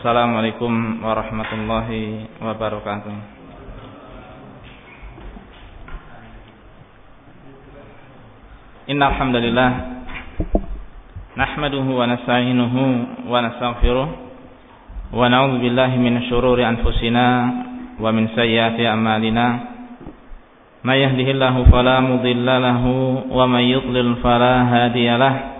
Assalamualaikum warahmatullahi wabarakatuh. Innal hamdalillah nahmaduhu wa nasta'inuhu wa nastaghfiruh wa na'udzu billahi min shururi anfusina wa min sayyiati a'malina. May yahdihillahu fala mudilla lahu wa may yudlil fala hadiyalah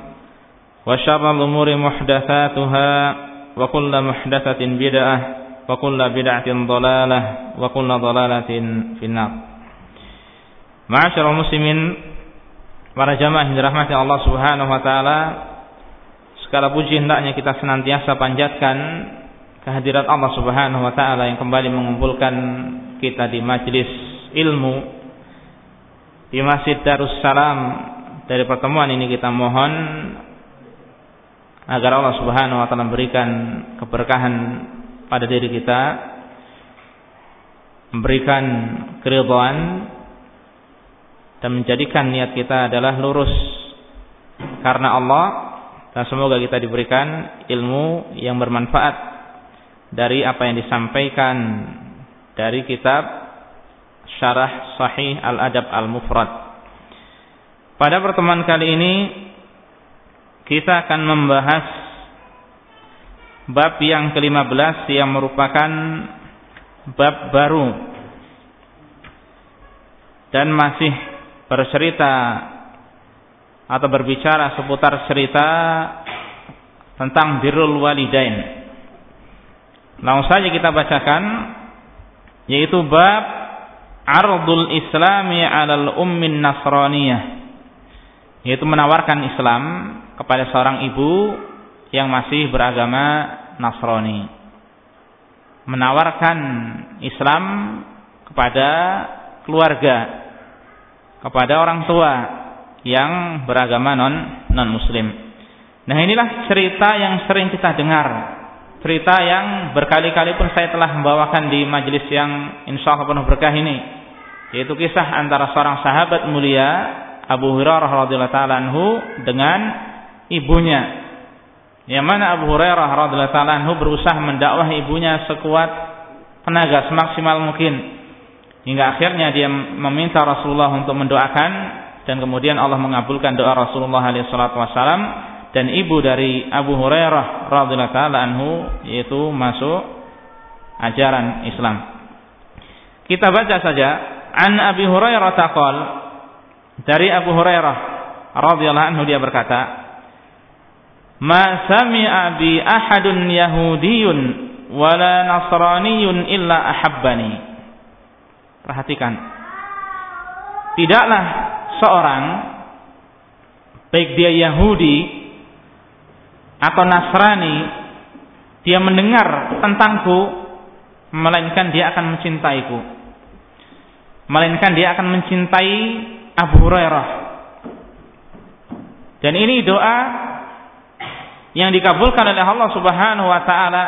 وشر الأمور محدثاتها وكل محدثة بدعة وكل بدعة ضلالة وكل ضلالة في النار معاشر المسلمين para jamaah yang dirahmati Allah Subhanahu wa taala segala puji hendaknya kita senantiasa panjatkan kehadirat Allah Subhanahu wa taala yang kembali mengumpulkan kita di majlis ilmu di Masjid Darussalam dari pertemuan ini kita mohon agar Allah Subhanahu wa taala memberikan keberkahan pada diri kita memberikan keridhaan dan menjadikan niat kita adalah lurus karena Allah dan semoga kita diberikan ilmu yang bermanfaat dari apa yang disampaikan dari kitab Syarah Sahih Al-Adab Al-Mufrad. Pada pertemuan kali ini kita akan membahas bab yang ke-15 yang merupakan bab baru dan masih bercerita atau berbicara seputar cerita tentang birrul walidain. Langsung saja kita bacakan yaitu bab Ardul Islami 'alal ummin Nasraniyah yaitu menawarkan Islam kepada seorang ibu yang masih beragama Nasrani. Menawarkan Islam kepada keluarga, kepada orang tua yang beragama non non muslim. Nah, inilah cerita yang sering kita dengar. Cerita yang berkali-kali pun saya telah membawakan di majelis yang insya Allah penuh berkah ini. Yaitu kisah antara seorang sahabat mulia Abu Hurairah radhiyallahu taala anhu dengan ibunya. Yang mana Abu Hurairah radhiyallahu anhu berusaha mendakwah ibunya sekuat tenaga semaksimal mungkin. Hingga akhirnya dia meminta Rasulullah untuk mendoakan dan kemudian Allah mengabulkan doa Rasulullah SAW dan ibu dari Abu Hurairah radhiyallahu anhu yaitu masuk ajaran Islam. Kita baca saja an Abi Hurairah taqal dari Abu Hurairah radhiyallahu anhu dia berkata ma sami'a bi ahadun yahudiyun wala nasraniyun illa ahabbani. Perhatikan. Tidaklah seorang baik dia Yahudi atau Nasrani dia mendengar tentangku melainkan dia akan mencintaiku. Melainkan dia akan mencintai Abu Hurairah. Dan ini doa yang dikabulkan oleh Allah Subhanahu wa taala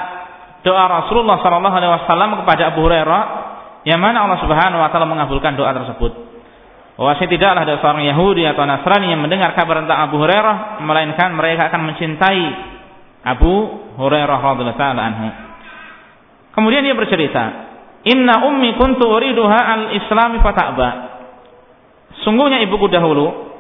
doa Rasulullah sallallahu alaihi wasallam kepada Abu Hurairah yang mana Allah Subhanahu wa taala mengabulkan doa tersebut. Bahwasanya tidaklah ada seorang Yahudi atau Nasrani yang mendengar kabar tentang Abu Hurairah melainkan mereka akan mencintai Abu Hurairah radhiyallahu taala anhu. Kemudian dia bercerita, "Inna ummi kuntu uriduha al-islami fata'ba." Sungguhnya ibuku dahulu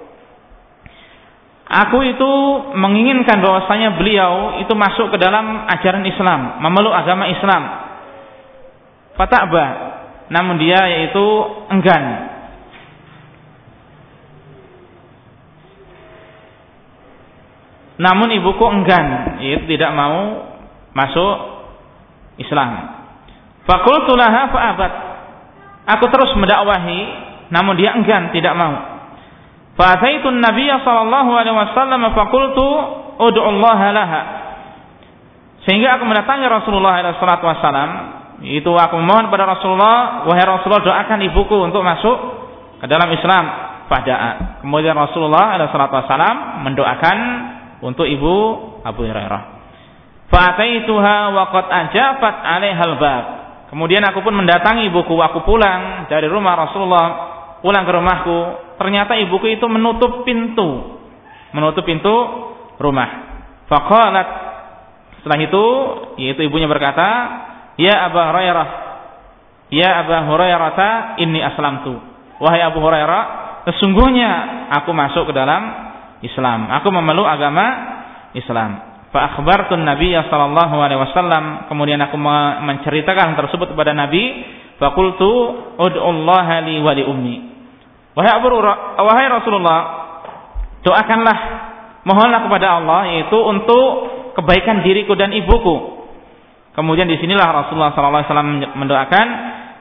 Aku itu menginginkan bahwasanya beliau itu masuk ke dalam ajaran Islam, memeluk agama Islam. Fata'ba, namun dia yaitu enggan. Namun ibuku enggan, yaitu tidak mau masuk Islam. Fakultulaha fa'abat. Aku terus mendakwahi, namun dia enggan, tidak mau. Fa'ataitu Nabi sallallahu alaihi wasallam faqultu ud'u Allah laha. Sehingga aku mendatangi Rasulullah salatu wasallam, itu aku memohon pada Rasulullah, wahai Rasulullah doakan ibuku untuk masuk ke dalam Islam. Pada kemudian Rasulullah salatu wasallam mendoakan untuk ibu Abu Hurairah. Fa'ataituha wa qad ajafat 'alaihal bab. Kemudian aku pun mendatangi ibuku, aku pulang dari rumah Rasulullah, pulang ke rumahku, ternyata ibuku itu menutup pintu. Menutup pintu rumah. Faqalat. Setelah itu yaitu ibunya berkata ya Abu Hurairah. Ya Abu Hurairah inni aslamtu. Wahai Abu Hurairah sesungguhnya aku masuk ke dalam Islam. Aku memeluk agama Islam. Fa akhbartu Nabi sallallahu alaihi wasallam. Kemudian aku menceritakan tersebut kepada Nabi. Faqultu ud'u Allah li wa li ummi Wahai Abu wahai Rasulullah, doakanlah, mohonlah kepada Allah yaitu untuk kebaikan diriku dan ibuku. Kemudian di sinilah Rasulullah SAW mendoakan,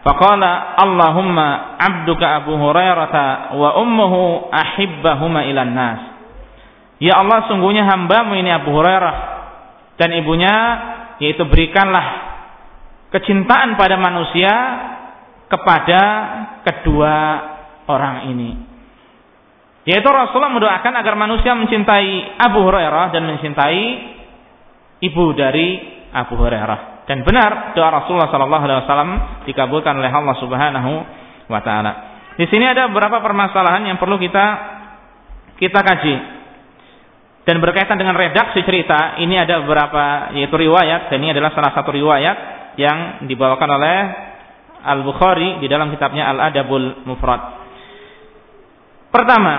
faqala Allahumma abduka Abu Hurairah wa ummuhu ahibbahuma ilan nas. Ya Allah, sungguhnya hambamu ini Abu Hurairah dan ibunya yaitu berikanlah kecintaan pada manusia kepada kedua orang ini. Yaitu Rasulullah mendoakan agar manusia mencintai Abu Hurairah dan mencintai ibu dari Abu Hurairah. Dan benar doa Rasulullah Sallallahu Alaihi Wasallam dikabulkan oleh Allah Subhanahu Wa Taala. Di sini ada beberapa permasalahan yang perlu kita kita kaji. Dan berkaitan dengan redaksi cerita, ini ada beberapa yaitu riwayat dan ini adalah salah satu riwayat yang dibawakan oleh Al Bukhari di dalam kitabnya Al Adabul Mufrad. Pertama,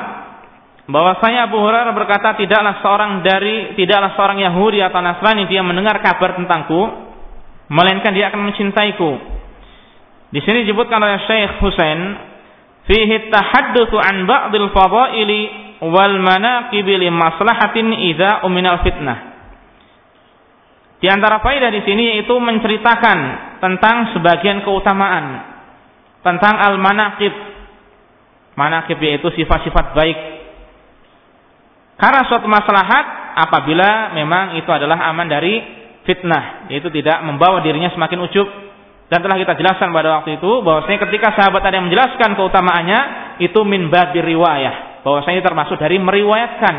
bahwasanya Abu Hurairah berkata tidaklah seorang dari tidaklah seorang Yahudi atau Nasrani dia mendengar kabar tentangku melainkan dia akan mencintaiku. Di sini disebutkan oleh Syekh Husain fihi tahaddutsu an ba'dil fadaili wal manaqib li maslahatin idza uminal fitnah. Di antara faedah di sini yaitu menceritakan tentang sebagian keutamaan tentang al-manaqib manakib yaitu sifat-sifat baik. Karena suatu maslahat apabila memang itu adalah aman dari fitnah, yaitu tidak membawa dirinya semakin ujub. Dan telah kita jelaskan pada waktu itu bahwasanya ketika sahabat ada yang menjelaskan keutamaannya itu min babi riwayah, bahwasanya termasuk dari meriwayatkan.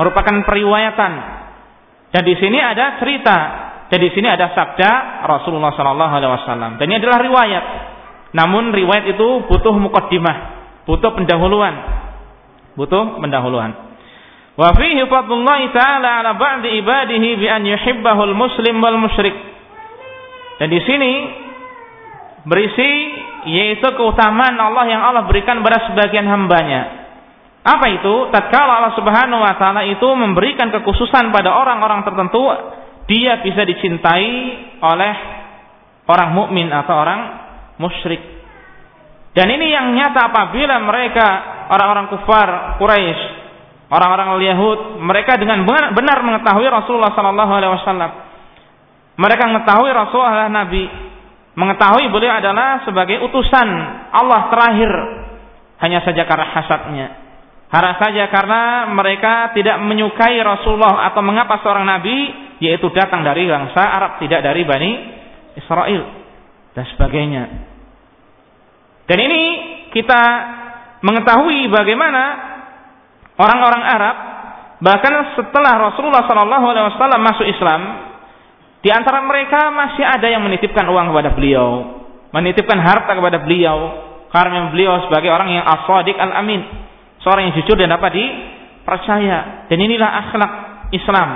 Merupakan periwayatan. Dan di sini ada cerita, dan di sini ada sabda Rasulullah sallallahu alaihi wasallam. Dan ini adalah riwayat namun riwayat itu butuh mukaddimah, butuh pendahuluan. Butuh pendahuluan. Wa fihi fadlullah ta'ala ala ba'di ibadihi bi an yuhibbahul muslim wal musyrik. Dan di sini berisi yaitu keutamaan Allah yang Allah berikan pada sebagian hambanya. Apa itu? Tatkala Allah Subhanahu wa taala itu memberikan kekhususan pada orang-orang tertentu, dia bisa dicintai oleh orang mukmin atau orang musyrik. Dan ini yang nyata apabila mereka orang-orang kufar Quraisy, orang-orang Yahud, mereka dengan benar mengetahui Rasulullah sallallahu alaihi wasallam. Mereka mengetahui Rasulullah adalah nabi, mengetahui beliau adalah sebagai utusan Allah terakhir. Hanya saja karena hasadnya. Hanya saja karena mereka tidak menyukai Rasulullah atau mengapa seorang nabi yaitu datang dari bangsa Arab tidak dari Bani Israel dan sebagainya. Dan ini kita mengetahui bagaimana orang-orang Arab bahkan setelah Rasulullah SAW masuk Islam, di antara mereka masih ada yang menitipkan uang kepada beliau, menitipkan harta kepada beliau, karena beliau sebagai orang yang as-sadiq al-amin, seorang yang jujur dan dapat dipercaya. Dan inilah akhlak Islam.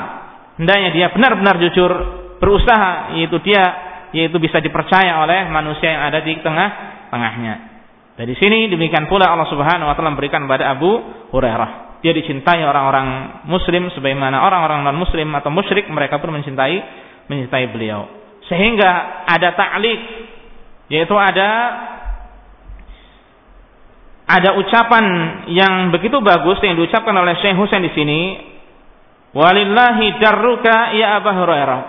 Hendaknya dia benar-benar jujur, berusaha, yaitu dia yaitu bisa dipercaya oleh manusia yang ada di tengah tengahnya. Dari sini demikian pula Allah Subhanahu wa taala memberikan kepada Abu Hurairah. dia dicintai orang-orang muslim sebagaimana orang-orang non muslim atau musyrik mereka pun mencintai mencintai beliau. Sehingga ada ta'liq yaitu ada ada ucapan yang begitu bagus yang diucapkan oleh Syekh Husain di sini walillahi darruka ya Abu Hurairah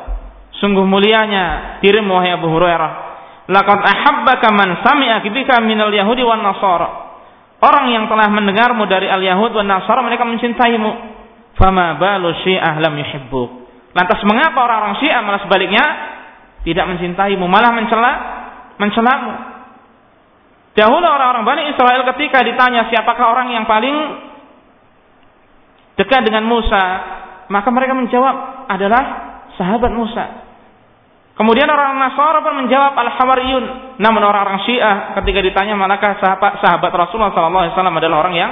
sungguh mulianya dirimu wahai Abu Hurairah laqad ahabbaka man sami'a bika minal yahudi wan nasara Orang yang telah mendengarmu dari al-Yahud dan Nasara mereka mencintaimu. Fama balu syiah lam yuhibbuk. Lantas mengapa orang-orang Syiah malah sebaliknya tidak mencintaimu, malah mencela mencelamu? Dahulu orang-orang Bani Israel ketika ditanya siapakah orang yang paling dekat dengan Musa, maka mereka menjawab adalah sahabat Musa. Kemudian orang Nasara pun menjawab al-Hawariyun. Namun orang-orang Syiah ketika ditanya manakah sahabat, sahabat Rasulullah SAW adalah orang yang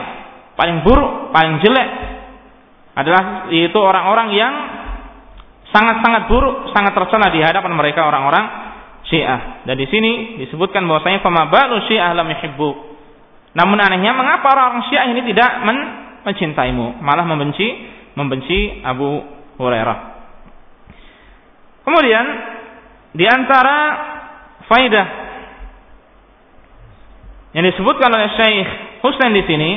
paling buruk, paling jelek. Adalah itu orang-orang yang sangat-sangat buruk, sangat tercela di hadapan mereka orang-orang Syiah. Dan di sini disebutkan bahwasanya pemabalu Syiah lam yuhibbu. Namun anehnya mengapa orang-orang Syiah ini tidak men mencintaimu, malah membenci membenci Abu Hurairah. Kemudian di antara faidah yang disebutkan oleh Syekh Husain di sini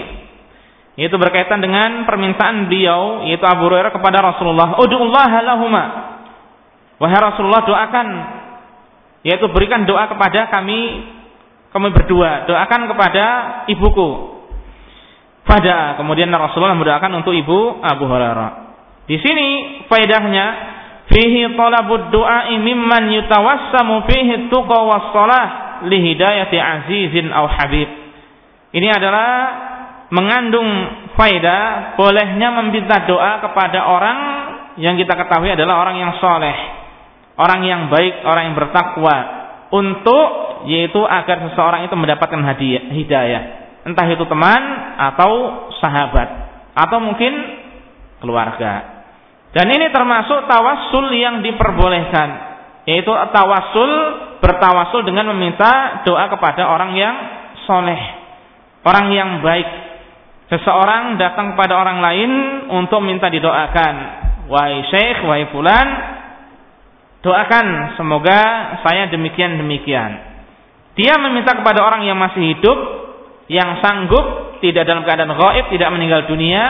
yaitu berkaitan dengan permintaan beliau yaitu Abu Hurairah kepada Rasulullah, "Ud'ullah lahuma." Wahai Rasulullah, doakan yaitu berikan doa kepada kami kami berdua, doakan kepada ibuku. Pada kemudian Rasulullah mendoakan untuk ibu Abu Hurairah. Di sini faedahnya fihi talabud du'ai mimman yutawassamu fihi tuqa was salah li hidayati azizin aw habib. Ini adalah mengandung faedah bolehnya meminta doa kepada orang yang kita ketahui adalah orang yang soleh, orang yang baik, orang yang bertakwa untuk yaitu agar seseorang itu mendapatkan hadiah, hidayah, entah itu teman atau sahabat atau mungkin keluarga. Dan ini termasuk tawassul yang diperbolehkan, yaitu tawassul bertawassul dengan meminta doa kepada orang yang soleh, orang yang baik. Seseorang datang kepada orang lain untuk minta didoakan. Wahai syekh, wahai fulan, doakan semoga saya demikian demikian. Dia meminta kepada orang yang masih hidup, yang sanggup, tidak dalam keadaan gaib, tidak meninggal dunia,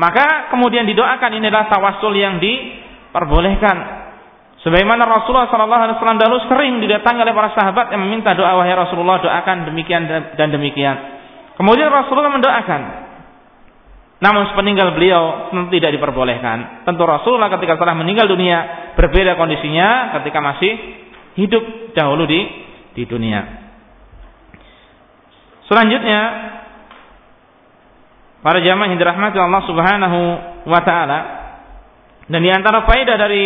maka kemudian didoakan ini adalah tawasul yang diperbolehkan. Sebagaimana Rasulullah Sallallahu Alaihi Wasallam dahulu sering didatangi oleh para sahabat yang meminta doa wahai Rasulullah doakan demikian dan demikian. Kemudian Rasulullah mendoakan. Namun sepeninggal beliau tentu tidak diperbolehkan. Tentu Rasulullah ketika telah meninggal dunia berbeda kondisinya ketika masih hidup dahulu di di dunia. Selanjutnya para jamaah yang dirahmati Allah Subhanahu wa taala. Dan di antara faedah dari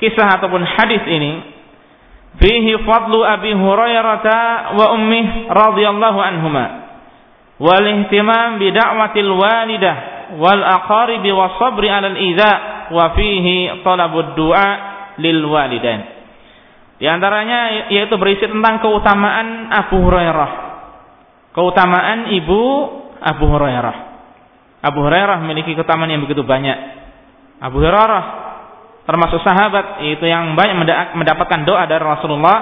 kisah ataupun hadis ini fihi fadlu Abi Hurairah wa ummi radhiyallahu anhuma wal ihtimam bi da'watil walidah wal aqarib wa sabri 'ala al idza wa fihi talabud du'a lil walidain. Di antaranya yaitu berisi tentang keutamaan Abu Hurairah. Keutamaan ibu Abu Hurairah. Abu Hurairah memiliki keutamaan yang begitu banyak. Abu Hurairah termasuk sahabat itu yang banyak mendapatkan doa dari Rasulullah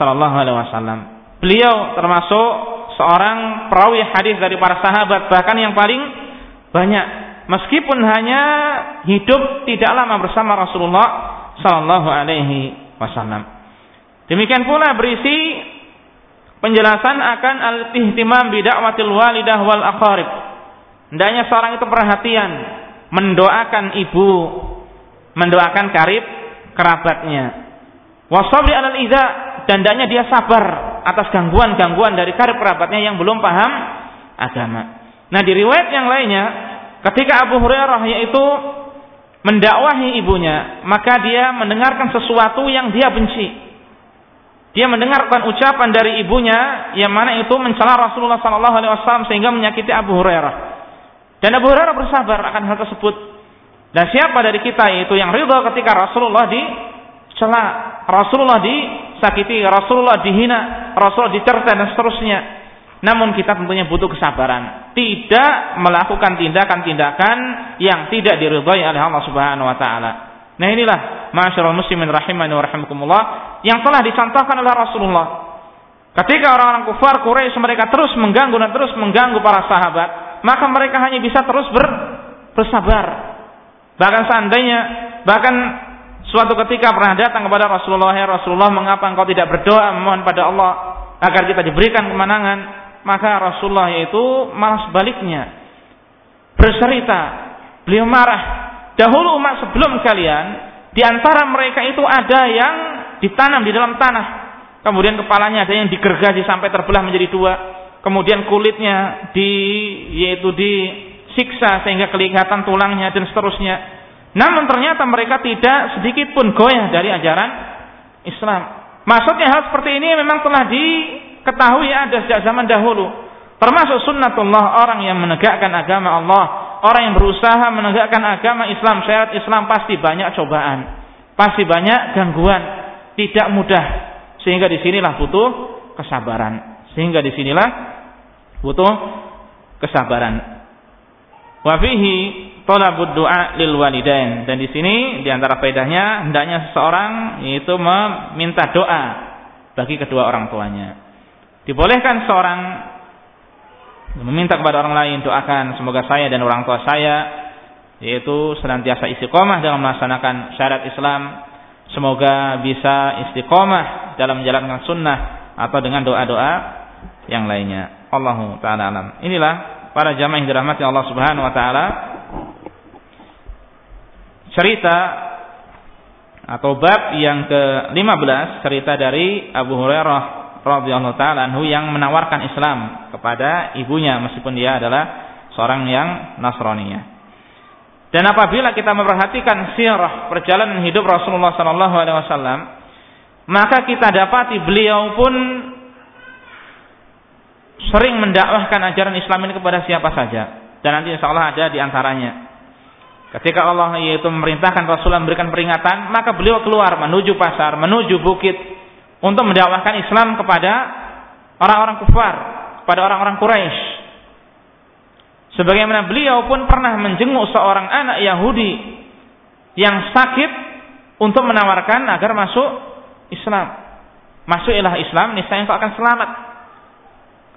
Sallallahu Alaihi Wasallam. Beliau termasuk seorang perawi hadis dari para sahabat bahkan yang paling banyak meskipun hanya hidup tidak lama bersama Rasulullah Sallallahu Alaihi Wasallam. Demikian pula berisi penjelasan akan al-ihtimam bidakwatil walidah wal aqarib. Hendaknya seorang itu perhatian mendoakan ibu, mendoakan karib kerabatnya. Wasabri alal idza dan hendaknya dia sabar atas gangguan-gangguan dari karib kerabatnya yang belum paham agama. Nah, di riwayat yang lainnya ketika Abu Hurairah yaitu mendakwahi ibunya, maka dia mendengarkan sesuatu yang dia benci dia mendengarkan ucapan dari ibunya yang mana itu mencela Rasulullah sallallahu alaihi wasallam sehingga menyakiti Abu Hurairah. Dan Abu Hurairah bersabar akan hal tersebut. Dan siapa dari kita itu yang ridha ketika Rasulullah dicela, Rasulullah disakiti, Rasulullah dihina, Rasulullah dicerca dan seterusnya. Namun kita tentunya butuh kesabaran. tidak melakukan tindakan-tindakan yang tidak diridhai oleh Allah Subhanahu wa taala. Nah inilah masyarul muslimin rahimani wa rahimakumullah yang telah dicontohkan oleh Rasulullah. Ketika orang-orang kufar Quraisy mereka terus mengganggu dan terus mengganggu para sahabat, maka mereka hanya bisa terus ber, bersabar. Bahkan seandainya bahkan suatu ketika pernah datang kepada Rasulullah, "Ya Rasulullah, mengapa engkau tidak berdoa memohon pada Allah agar kita diberikan kemenangan?" Maka Rasulullah itu malah sebaliknya bercerita, beliau marah Dahulu umat sebelum kalian, di antara mereka itu ada yang ditanam di dalam tanah. Kemudian kepalanya ada yang digergaji sampai terbelah menjadi dua. Kemudian kulitnya di yaitu disiksa sehingga kelihatan tulangnya dan seterusnya. Namun ternyata mereka tidak sedikit pun goyah dari ajaran Islam. Maksudnya hal seperti ini memang telah diketahui ada sejak zaman dahulu. Termasuk sunnatullah orang yang menegakkan agama Allah orang yang berusaha menegakkan agama Islam, syariat Islam pasti banyak cobaan, pasti banyak gangguan, tidak mudah. Sehingga di sinilah butuh kesabaran. Sehingga di sinilah butuh kesabaran. Wafihi tolabud doa lil walidain dan di sini di antara faedahnya hendaknya seseorang yaitu meminta doa bagi kedua orang tuanya. Dibolehkan seorang meminta kepada orang lain doakan semoga saya dan orang tua saya yaitu senantiasa istiqomah dalam melaksanakan syariat Islam semoga bisa istiqomah dalam menjalankan sunnah atau dengan doa-doa yang lainnya. Allahu taala alam. Inilah para jamaah yang dirahmati Allah Subhanahu wa taala. Cerita atau bab yang ke-15 cerita dari Abu Hurairah radhiyallahu taala anhu yang menawarkan Islam kepada ibunya meskipun dia adalah seorang yang Nasraniyah. Dan apabila kita memperhatikan sirah perjalanan hidup Rasulullah sallallahu alaihi wasallam, maka kita dapati beliau pun sering mendakwahkan ajaran Islam ini kepada siapa saja. Dan nanti insya Allah ada di antaranya. Ketika Allah yaitu memerintahkan Rasulullah memberikan peringatan, maka beliau keluar menuju pasar, menuju bukit, untuk mendakwahkan Islam kepada orang-orang kufar, kepada orang-orang Quraisy. Sebagaimana beliau pun pernah menjenguk seorang anak Yahudi yang sakit untuk menawarkan agar masuk Islam. Masuklah Islam, niscaya engkau akan selamat.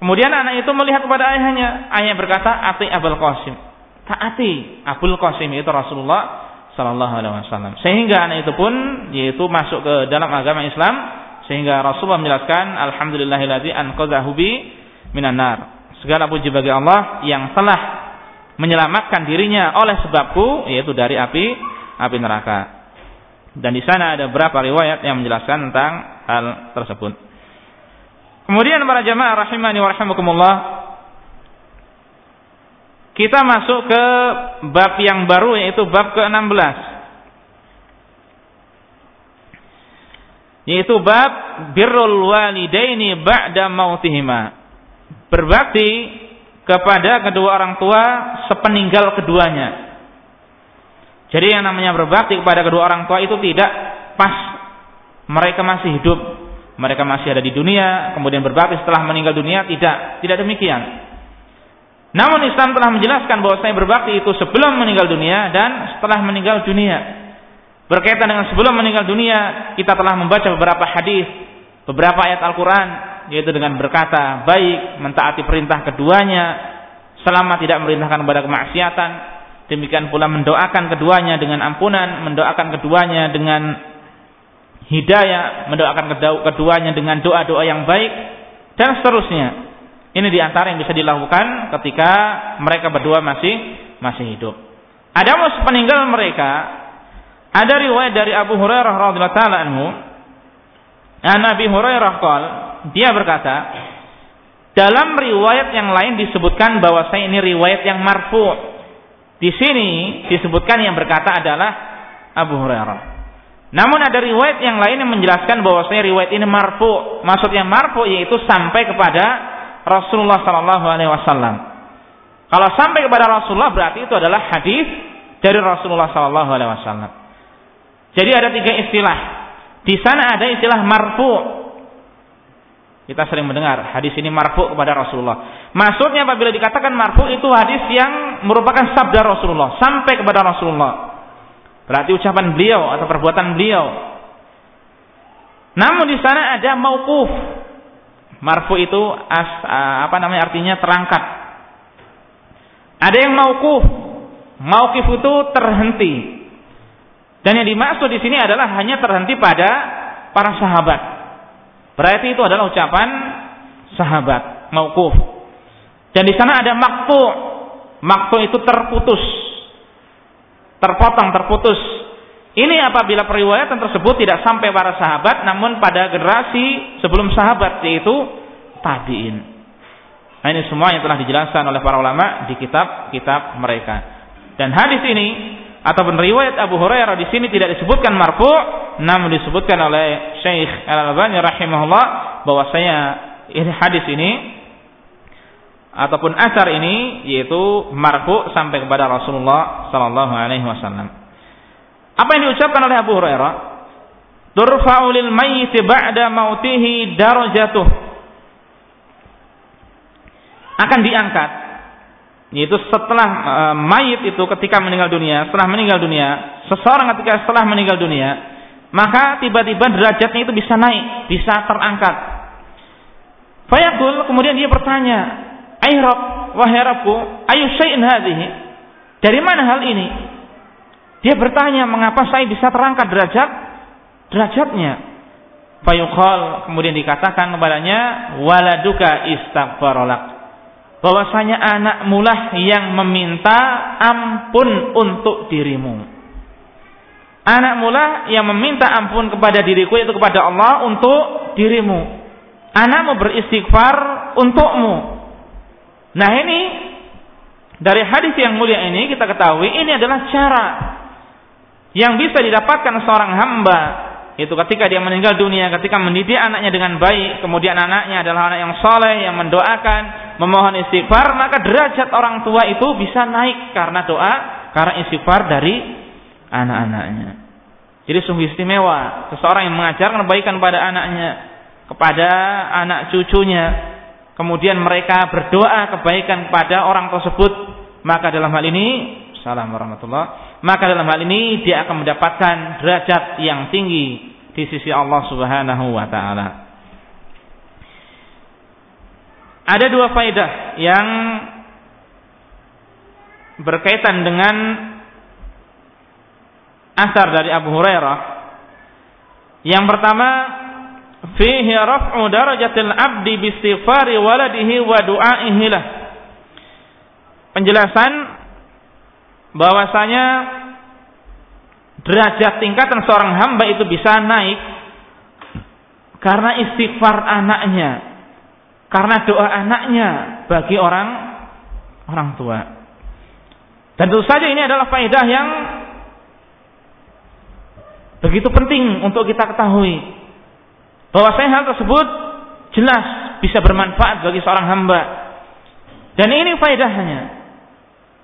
Kemudian anak itu melihat kepada ayahnya. Ayahnya berkata, "Ati Abul Qasim." Taati Abul Qasim itu Rasulullah sallallahu alaihi wasallam. Sehingga anak itu pun yaitu masuk ke dalam agama Islam sehingga Rasulullah menjelaskan alhamdulillahilladzi anqadhahu bi minan nar. Segala puji bagi Allah yang telah menyelamatkan dirinya oleh sebabku yaitu dari api api neraka. Dan di sana ada beberapa riwayat yang menjelaskan tentang hal tersebut. Kemudian para jamaah rahimani wa rahimakumullah kita masuk ke bab yang baru yaitu bab ke-16 yaitu bab birrul walidaini ba'da mautihima. Berbakti kepada kedua orang tua sepeninggal keduanya. Jadi yang namanya berbakti kepada kedua orang tua itu tidak pas mereka masih hidup, mereka masih ada di dunia, kemudian berbakti setelah meninggal dunia tidak, tidak demikian. Namun Islam telah menjelaskan bahwa saya berbakti itu sebelum meninggal dunia dan setelah meninggal dunia. Berkaitan dengan sebelum meninggal dunia, kita telah membaca beberapa hadis, beberapa ayat Al-Quran, yaitu dengan berkata baik, mentaati perintah keduanya, selama tidak merintahkan kepada kemaksiatan. Demikian pula mendoakan keduanya dengan ampunan, mendoakan keduanya dengan hidayah, mendoakan keduanya dengan doa-doa yang baik, dan seterusnya. Ini di antara yang bisa dilakukan ketika mereka berdua masih masih hidup. Ada peninggal mereka ada riwayat dari Abu Hurairah radhiyallahu taala anhu, Nabi Hurairah qol, dia berkata, dalam riwayat yang lain disebutkan bahwa saya ini riwayat yang marfu. Di sini disebutkan yang berkata adalah Abu Hurairah. Namun ada riwayat yang lain yang menjelaskan bahwa saya riwayat ini marfu. Maksudnya marfu yaitu sampai kepada Rasulullah sallallahu alaihi wasallam. Kalau sampai kepada Rasulullah berarti itu adalah hadis dari Rasulullah sallallahu alaihi wasallam. Jadi ada tiga istilah. Di sana ada istilah marfu. Kita sering mendengar hadis ini marfu kepada Rasulullah. Maksudnya apabila dikatakan marfu itu hadis yang merupakan sabda Rasulullah sampai kepada Rasulullah. Berarti ucapan beliau atau perbuatan beliau. Namun di sana ada mauquf. Marfu itu as, apa namanya artinya terangkat. Ada yang mauquf. Mauqif itu terhenti. Dan yang dimaksud di sini adalah hanya terhenti pada para sahabat. Berarti itu adalah ucapan sahabat, mauquf. Dan di sana ada maktu. Maktu itu terputus. Terpotong, terputus. Ini apabila periwayatan tersebut tidak sampai para sahabat namun pada generasi sebelum sahabat yaitu tabi'in. Nah, ini semua yang telah dijelaskan oleh para ulama di kitab-kitab mereka. Dan hadis ini ataupun riwayat Abu Hurairah di sini tidak disebutkan marfu' namun disebutkan oleh Syekh Al-Albani rahimahullah bahwasanya ini hadis ini ataupun asar ini yaitu marfu sampai kepada Rasulullah sallallahu alaihi wasallam. Apa yang diucapkan oleh Abu Hurairah? Turfa'u lil mayyit ba'da mautihi darajatuh. Akan diangkat yaitu setelah uh, mayit itu ketika meninggal dunia, setelah meninggal dunia, seseorang ketika setelah meninggal dunia maka tiba-tiba derajatnya itu bisa naik, bisa terangkat. Fayaqul kemudian dia bertanya, "Ai Rabb, wahai Rabbku, ayu syai'in hadhihi?" Dari mana hal ini? Dia bertanya, "Mengapa saya bisa terangkat derajat derajatnya?" Fayuqal kemudian dikatakan kepadanya, "Waladuka istaghfaralak." Bahwasanya anakmu lah yang meminta ampun untuk dirimu. Anak mula yang meminta ampun kepada diriku itu kepada Allah untuk dirimu. Anakmu beristighfar untukmu. Nah ini dari hadis yang mulia ini kita ketahui ini adalah cara yang bisa didapatkan seorang hamba itu ketika dia meninggal dunia, ketika mendidik anaknya dengan baik, kemudian anaknya adalah anak yang soleh, yang mendoakan, memohon istighfar, maka derajat orang tua itu bisa naik karena doa, karena istighfar dari anak-anaknya. Jadi sungguh istimewa seseorang yang mengajarkan kebaikan pada anaknya, kepada anak cucunya, kemudian mereka berdoa kebaikan kepada orang tersebut, maka dalam hal ini salam warahmatullah, maka dalam hal ini dia akan mendapatkan derajat yang tinggi di sisi Allah Subhanahu wa taala. Ada dua faedah yang berkaitan dengan asar dari Abu Hurairah. Yang pertama, fihi raf'u darajatil abdi bistighfari waladihi wa du'aihi lah. Penjelasan bahwasanya derajat tingkatan seorang hamba itu bisa naik karena istighfar anaknya, karena doa anaknya bagi orang orang tua. Dan tentu saja ini adalah faedah yang Begitu penting untuk kita ketahui bahwa hal tersebut jelas bisa bermanfaat bagi seorang hamba. Dan ini faedahnya.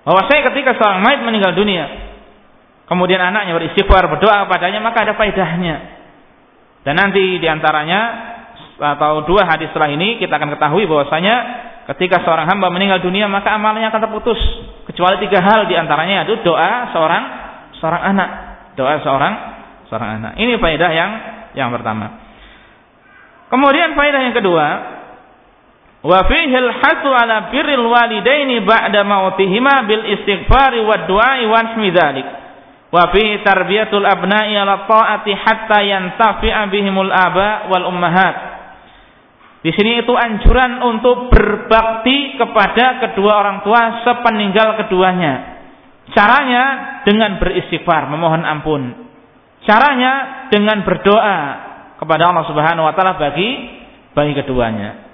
Bahwa saya ketika seorang mayat meninggal dunia, kemudian anaknya beristighfar berdoa padanya maka ada faedahnya. Dan nanti di antaranya atau dua hadis setelah ini kita akan ketahui bahwasanya ketika seorang hamba meninggal dunia maka amalnya akan terputus kecuali tiga hal di antaranya itu doa seorang seorang anak doa seorang seorang anak. Ini faedah yang yang pertama. Kemudian faedah yang kedua, wa fihil hasu ala birril walidaini ba'da mautihima bil istighfari wad du'ai wa dzalik. Wa tarbiyatul abna'i ala ta'ati hatta yantafi'a bihimul aba wal ummahat. Di sini itu anjuran untuk berbakti kepada kedua orang tua sepeninggal keduanya. Caranya dengan beristighfar, memohon ampun. Caranya dengan berdoa kepada Allah Subhanahu wa taala bagi bagi keduanya.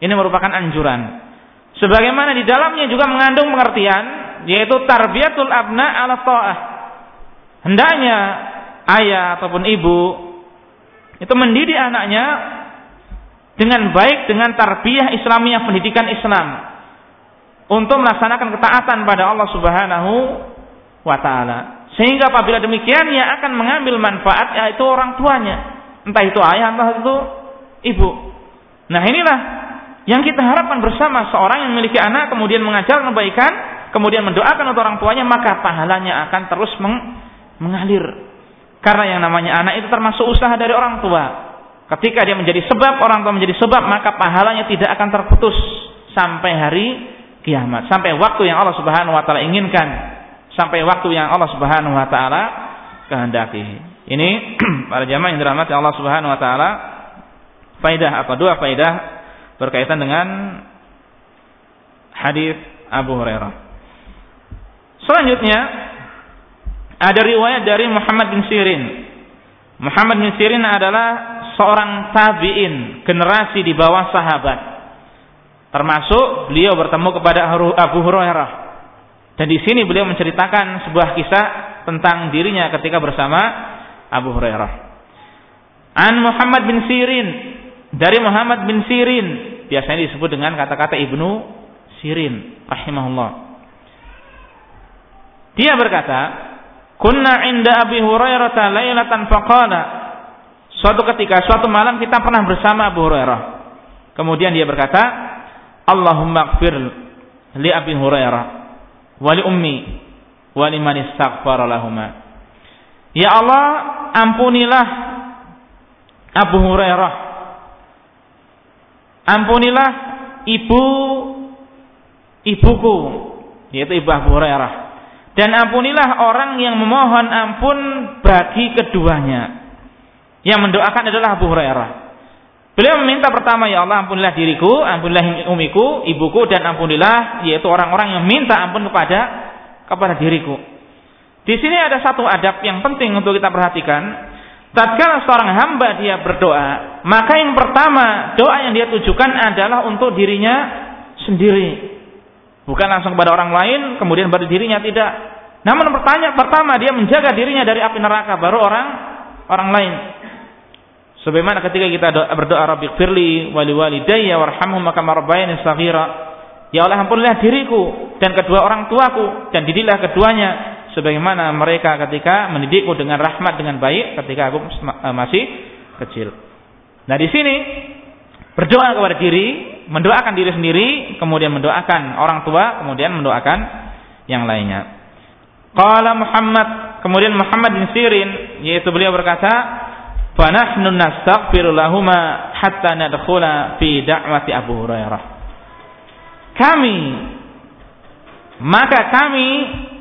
Ini merupakan anjuran. Sebagaimana di dalamnya juga mengandung pengertian yaitu tarbiyatul abna ala ta'ah. Hendaknya ayah ataupun ibu itu mendidik anaknya dengan baik dengan tarbiyah Islamiyah pendidikan Islam untuk melaksanakan ketaatan pada Allah Subhanahu wa taala. Sehingga apabila demikian ia akan mengambil manfaat yaitu orang tuanya. Entah itu ayah, entah itu ibu. Nah inilah yang kita harapkan bersama seorang yang memiliki anak kemudian mengajar kebaikan, kemudian mendoakan untuk orang tuanya, maka pahalanya akan terus meng mengalir. Karena yang namanya anak itu termasuk usaha dari orang tua. Ketika dia menjadi sebab, orang tua menjadi sebab, maka pahalanya tidak akan terputus sampai hari kiamat, sampai waktu yang Allah Subhanahu wa taala inginkan, sampai waktu yang Allah Subhanahu wa taala kehendaki. Ini para jamaah yang dirahmati Allah Subhanahu wa taala, faidah apa dua faidah berkaitan dengan hadis Abu Hurairah. Selanjutnya ada riwayat dari Muhammad bin Sirin. Muhammad bin Sirin adalah seorang tabi'in, generasi di bawah sahabat. Termasuk beliau bertemu kepada Abu Hurairah. Dan di sini beliau menceritakan sebuah kisah tentang dirinya ketika bersama Abu Hurairah. An Muhammad bin Sirin dari Muhammad bin Sirin biasanya disebut dengan kata-kata Ibnu Sirin rahimahullah. Dia berkata, "Kunna inda Abi Hurairah lailatan faqala" Suatu ketika, suatu malam kita pernah bersama Abu Hurairah. Kemudian dia berkata, Allahumma gfir li Abi Hurairah wa li ummi wa liman istaghfara lahuma. Ya Allah, ampunilah Abu Hurairah. Ampunilah ibu ibuku, yaitu ibu Abu Hurairah. Dan ampunilah orang yang memohon ampun bagi keduanya. Yang mendoakan adalah Abu Hurairah. Beliau meminta pertama, ya Allah ampunilah diriku, ampunilah umiku, ibuku, dan ampunilah yaitu orang-orang yang minta ampun kepada kepada diriku. Di sini ada satu adab yang penting untuk kita perhatikan. Tatkala seorang hamba dia berdoa, maka yang pertama doa yang dia tujukan adalah untuk dirinya sendiri. Bukan langsung kepada orang lain, kemudian baru dirinya tidak. Namun pertanyaan pertama dia menjaga dirinya dari api neraka, baru orang orang lain. Sebagaimana ketika kita doa, berdoa Rabbi firli wali walidayya warhamhum maka marbayani saghira. Ya Allah ampunilah diriku dan kedua orang tuaku dan didiklah keduanya sebagaimana mereka ketika mendidikku dengan rahmat dengan baik ketika aku eh, masih kecil. Nah di sini berdoa kepada diri, mendoakan diri sendiri, kemudian mendoakan orang tua, kemudian mendoakan yang lainnya. Qala Muhammad, kemudian Muhammad bin Sirin yaitu beliau berkata, Fanahnu nastaghfiru lahuma hatta nadkhula fi da'wati Abu Hurairah. Kami maka kami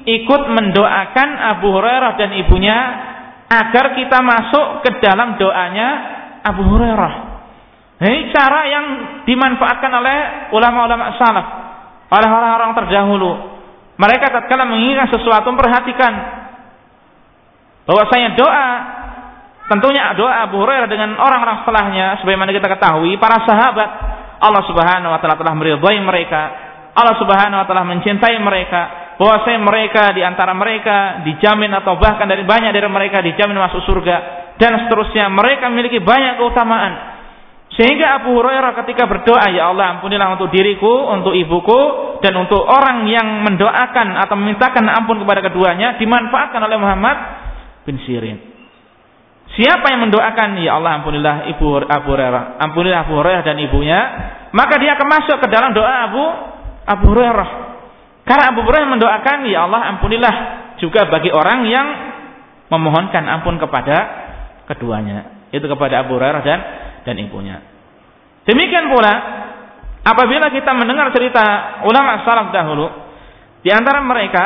ikut mendoakan Abu Hurairah dan ibunya agar kita masuk ke dalam doanya Abu Hurairah. Ini cara yang dimanfaatkan oleh ulama-ulama salaf, oleh orang-orang terdahulu. Mereka tatkala menginginkan sesuatu memperhatikan bahwasanya doa Tentunya doa Abu Hurairah dengan orang-orang setelahnya sebagaimana kita ketahui para sahabat Allah Subhanahu wa taala telah meridhai mereka. Allah Subhanahu wa taala mencintai mereka. Bahwasanya mereka di antara mereka dijamin atau bahkan dari banyak dari mereka dijamin masuk surga dan seterusnya. Mereka memiliki banyak keutamaan. Sehingga Abu Hurairah ketika berdoa, Ya Allah ampunilah untuk diriku, untuk ibuku, dan untuk orang yang mendoakan atau memintakan ampun kepada keduanya, dimanfaatkan oleh Muhammad bin Sirin. Siapa yang mendoakan, ya Allah ampunilah ibu Abu Hurairah, ampunilah Abu Hurairah dan ibunya, maka dia akan masuk ke dalam doa Abu Abu Hurairah. Karena Abu Hurairah mendoakan, ya Allah ampunilah juga bagi orang yang memohonkan ampun kepada keduanya, itu kepada Abu Hurairah dan dan ibunya. Demikian pula apabila kita mendengar cerita ulama salaf dahulu, di antara mereka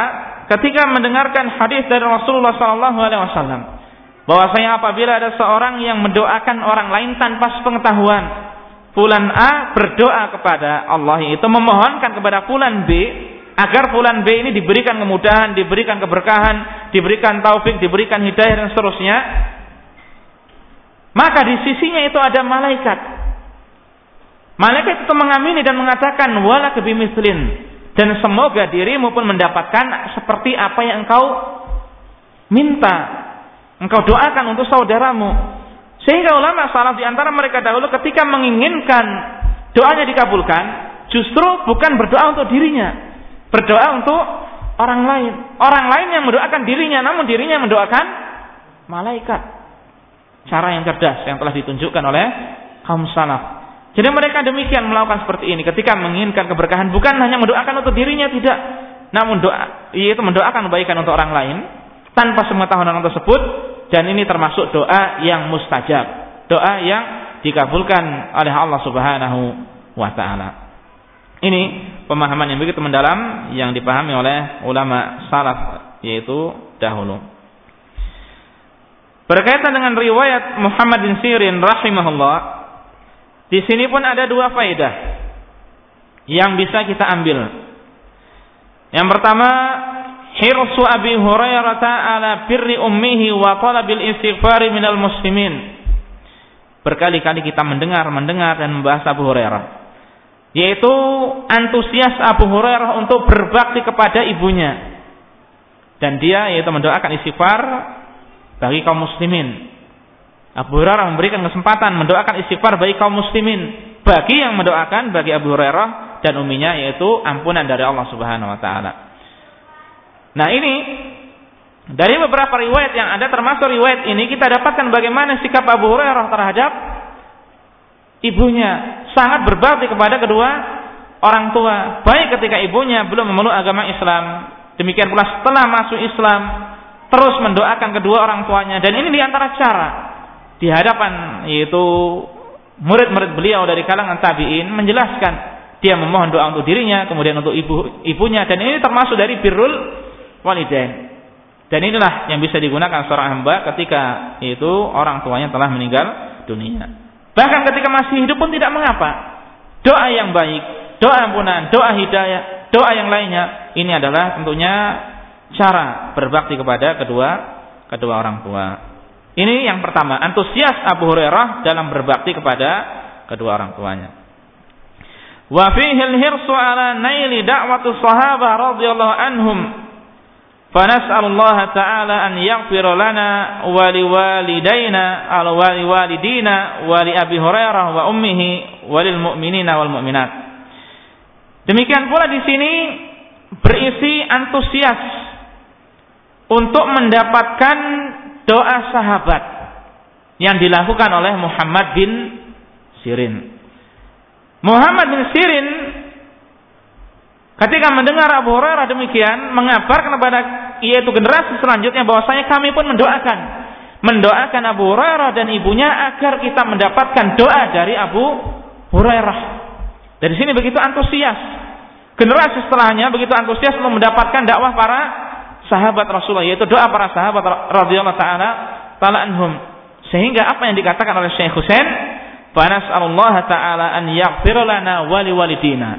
ketika mendengarkan hadis dari Rasulullah sallallahu alaihi wasallam bahwasanya apabila ada seorang yang mendoakan orang lain tanpa sepengetahuan fulan A berdoa kepada Allah itu memohonkan kepada fulan B agar fulan B ini diberikan kemudahan, diberikan keberkahan, diberikan taufik, diberikan hidayah dan seterusnya. Maka di sisinya itu ada malaikat. Malaikat itu mengamini dan mengatakan wala kebimislin dan semoga dirimu pun mendapatkan seperti apa yang engkau minta engkau doakan untuk saudaramu. Sehingga ulama salaf di antara mereka dahulu ketika menginginkan doanya dikabulkan, justru bukan berdoa untuk dirinya, berdoa untuk orang lain. Orang lain yang mendoakan dirinya, namun dirinya mendoakan malaikat. Cara yang cerdas yang telah ditunjukkan oleh kaum salaf. Jadi mereka demikian melakukan seperti ini ketika menginginkan keberkahan bukan hanya mendoakan untuk dirinya tidak, namun doa yaitu mendoakan kebaikan untuk orang lain tanpa sepengetahuan orang tersebut dan ini termasuk doa yang mustajab, doa yang dikabulkan oleh Allah Subhanahu wa taala. Ini pemahaman yang begitu mendalam yang dipahami oleh ulama salaf yaitu dahulu. Berkaitan dengan riwayat Muhammad bin Sirin rahimahullah, di sini pun ada dua faedah yang bisa kita ambil. Yang pertama, hirsu Abi Hurairah ala birri ummihi wa talabil istighfari minal muslimin. Berkali-kali kita mendengar, mendengar dan membahas Abu Hurairah. Yaitu antusias Abu Hurairah untuk berbakti kepada ibunya. Dan dia yaitu mendoakan istighfar bagi kaum muslimin. Abu Hurairah memberikan kesempatan mendoakan istighfar bagi kaum muslimin. Bagi yang mendoakan bagi Abu Hurairah dan uminya yaitu ampunan dari Allah Subhanahu wa taala. Nah, ini dari beberapa riwayat yang ada termasuk riwayat ini kita dapatkan bagaimana sikap Abu Hurairah terhadap ibunya. Sangat berbakti kepada kedua orang tua. Baik ketika ibunya belum memeluk agama Islam. Demikian pula setelah masuk Islam terus mendoakan kedua orang tuanya. Dan ini di antara cara di hadapan yaitu murid-murid beliau dari kalangan tabi'in menjelaskan dia memohon doa untuk dirinya, kemudian untuk ibu ibunya. Dan ini termasuk dari birrul walidain. Dan inilah yang bisa digunakan seorang hamba ketika itu orang tuanya telah meninggal dunia. Bahkan ketika masih hidup pun tidak mengapa. Doa yang baik, doa ampunan, doa hidayah, doa yang lainnya ini adalah tentunya cara berbakti kepada kedua kedua orang tua. Ini yang pertama, antusias Abu Hurairah dalam berbakti kepada kedua orang tuanya. Wa fihi al-hirsu ala naili da'wati sahabah radhiyallahu anhum. فنسأل الله تعالى أن يغفر لنا ولوالدينا أو ولوالدينا ولأبي هريرة وأمه وللمؤمنين والمؤمنات. Demikian pula di sini berisi antusias untuk mendapatkan doa sahabat yang dilakukan oleh Muhammad bin Sirin. Muhammad bin Sirin ketika mendengar Abu Hurairah demikian mengabarkan kepada yaitu generasi selanjutnya. Bahwasanya kami pun mendoakan. Mendoakan Abu Hurairah dan ibunya agar kita mendapatkan doa dari Abu Hurairah. Dari sini begitu antusias. Generasi setelahnya begitu antusias untuk mendapatkan dakwah para sahabat Rasulullah yaitu doa para sahabat radhiyallahu taala taala anhum. Sehingga apa yang dikatakan oleh Syekh Husain Allah taala an yaghfir lana wa liwalidina.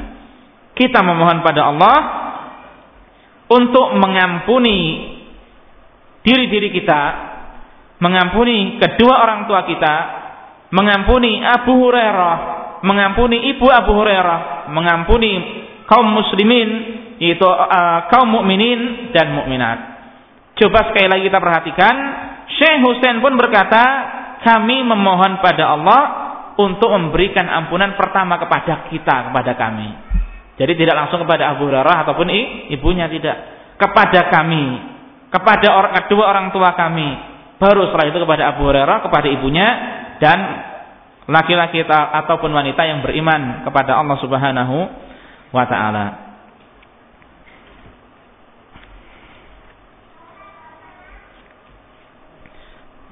Kita memohon pada Allah untuk mengampuni diri-diri kita mengampuni kedua orang tua kita mengampuni Abu Hurairah mengampuni ibu Abu Hurairah mengampuni kaum muslimin yaitu uh, kaum mukminin dan mukminat. Coba sekali lagi kita perhatikan, Syekh Husain pun berkata, kami memohon pada Allah untuk memberikan ampunan pertama kepada kita, kepada kami. Jadi tidak langsung kepada Abu Hurairah ataupun ibunya tidak, kepada kami, kepada orang kedua orang tua kami. Baru setelah itu kepada Abu Hurairah, kepada ibunya dan laki-laki ataupun wanita yang beriman kepada Allah Subhanahu wa taala.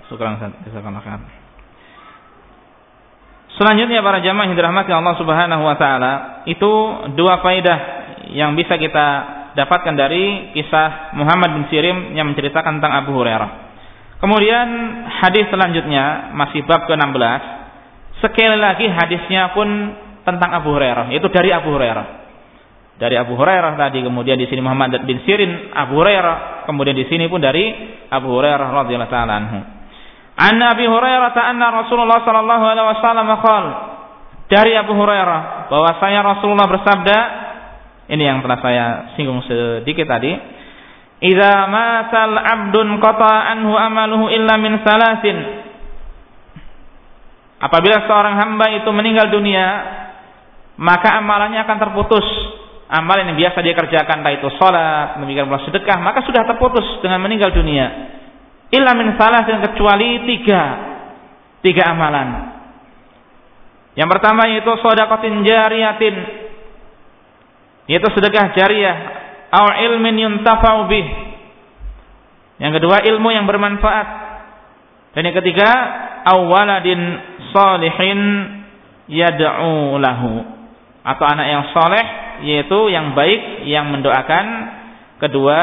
Syukran Jazakallahu Selanjutnya para jamaah yang dirahmati Allah Subhanahu wa taala, itu dua faedah yang bisa kita dapatkan dari kisah Muhammad bin Sirim yang menceritakan tentang Abu Hurairah. Kemudian hadis selanjutnya masih bab ke-16. Sekali lagi hadisnya pun tentang Abu Hurairah, yaitu dari Abu Hurairah. Dari Abu Hurairah tadi, kemudian di sini Muhammad bin Sirin Abu Hurairah, kemudian di sini pun dari Abu Hurairah radhiyallahu taala anhu. An Abi Hurairah anna Rasulullah sallallahu alaihi wasallam qaal dari Abu Hurairah bahwasanya Rasulullah bersabda ini yang telah saya singgung sedikit tadi Idza masal abdun qata anhu amaluhu illa min salasin. Apabila seorang hamba itu meninggal dunia maka amalannya akan terputus. Amalan yang biasa dia kerjakan entah itu salat pula sedekah maka sudah terputus dengan meninggal dunia illa min salasin kecuali tiga. Tiga amalan. Yang pertama yaitu sodakotin jariyatin, yaitu sedekah jariah, atau ilmin yuntafau bih. Yang kedua ilmu yang bermanfaat. Dan yang ketiga awaladin salihin yad'u lahu. Atau anak yang soleh yaitu yang baik yang mendoakan kedua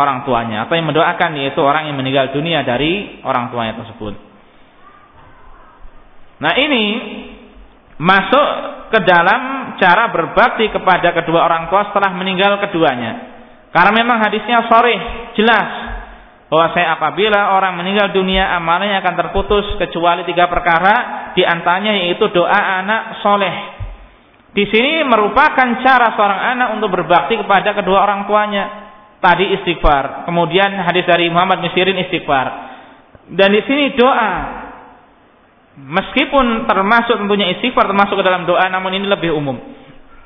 orang tuanya atau yang mendoakan yaitu orang yang meninggal dunia dari orang tuanya tersebut. Nah ini masuk ke dalam cara berbakti kepada kedua orang tua setelah meninggal keduanya. Karena memang hadisnya sore jelas bahwa saya apabila orang meninggal dunia amalnya akan terputus kecuali tiga perkara di antaranya yaitu doa anak soleh. Di sini merupakan cara seorang anak untuk berbakti kepada kedua orang tuanya. Tadi istighfar, kemudian hadis dari Muhammad Misirin istighfar. Dan di sini doa. Meskipun termasuk tentunya istighfar termasuk ke dalam doa, namun ini lebih umum.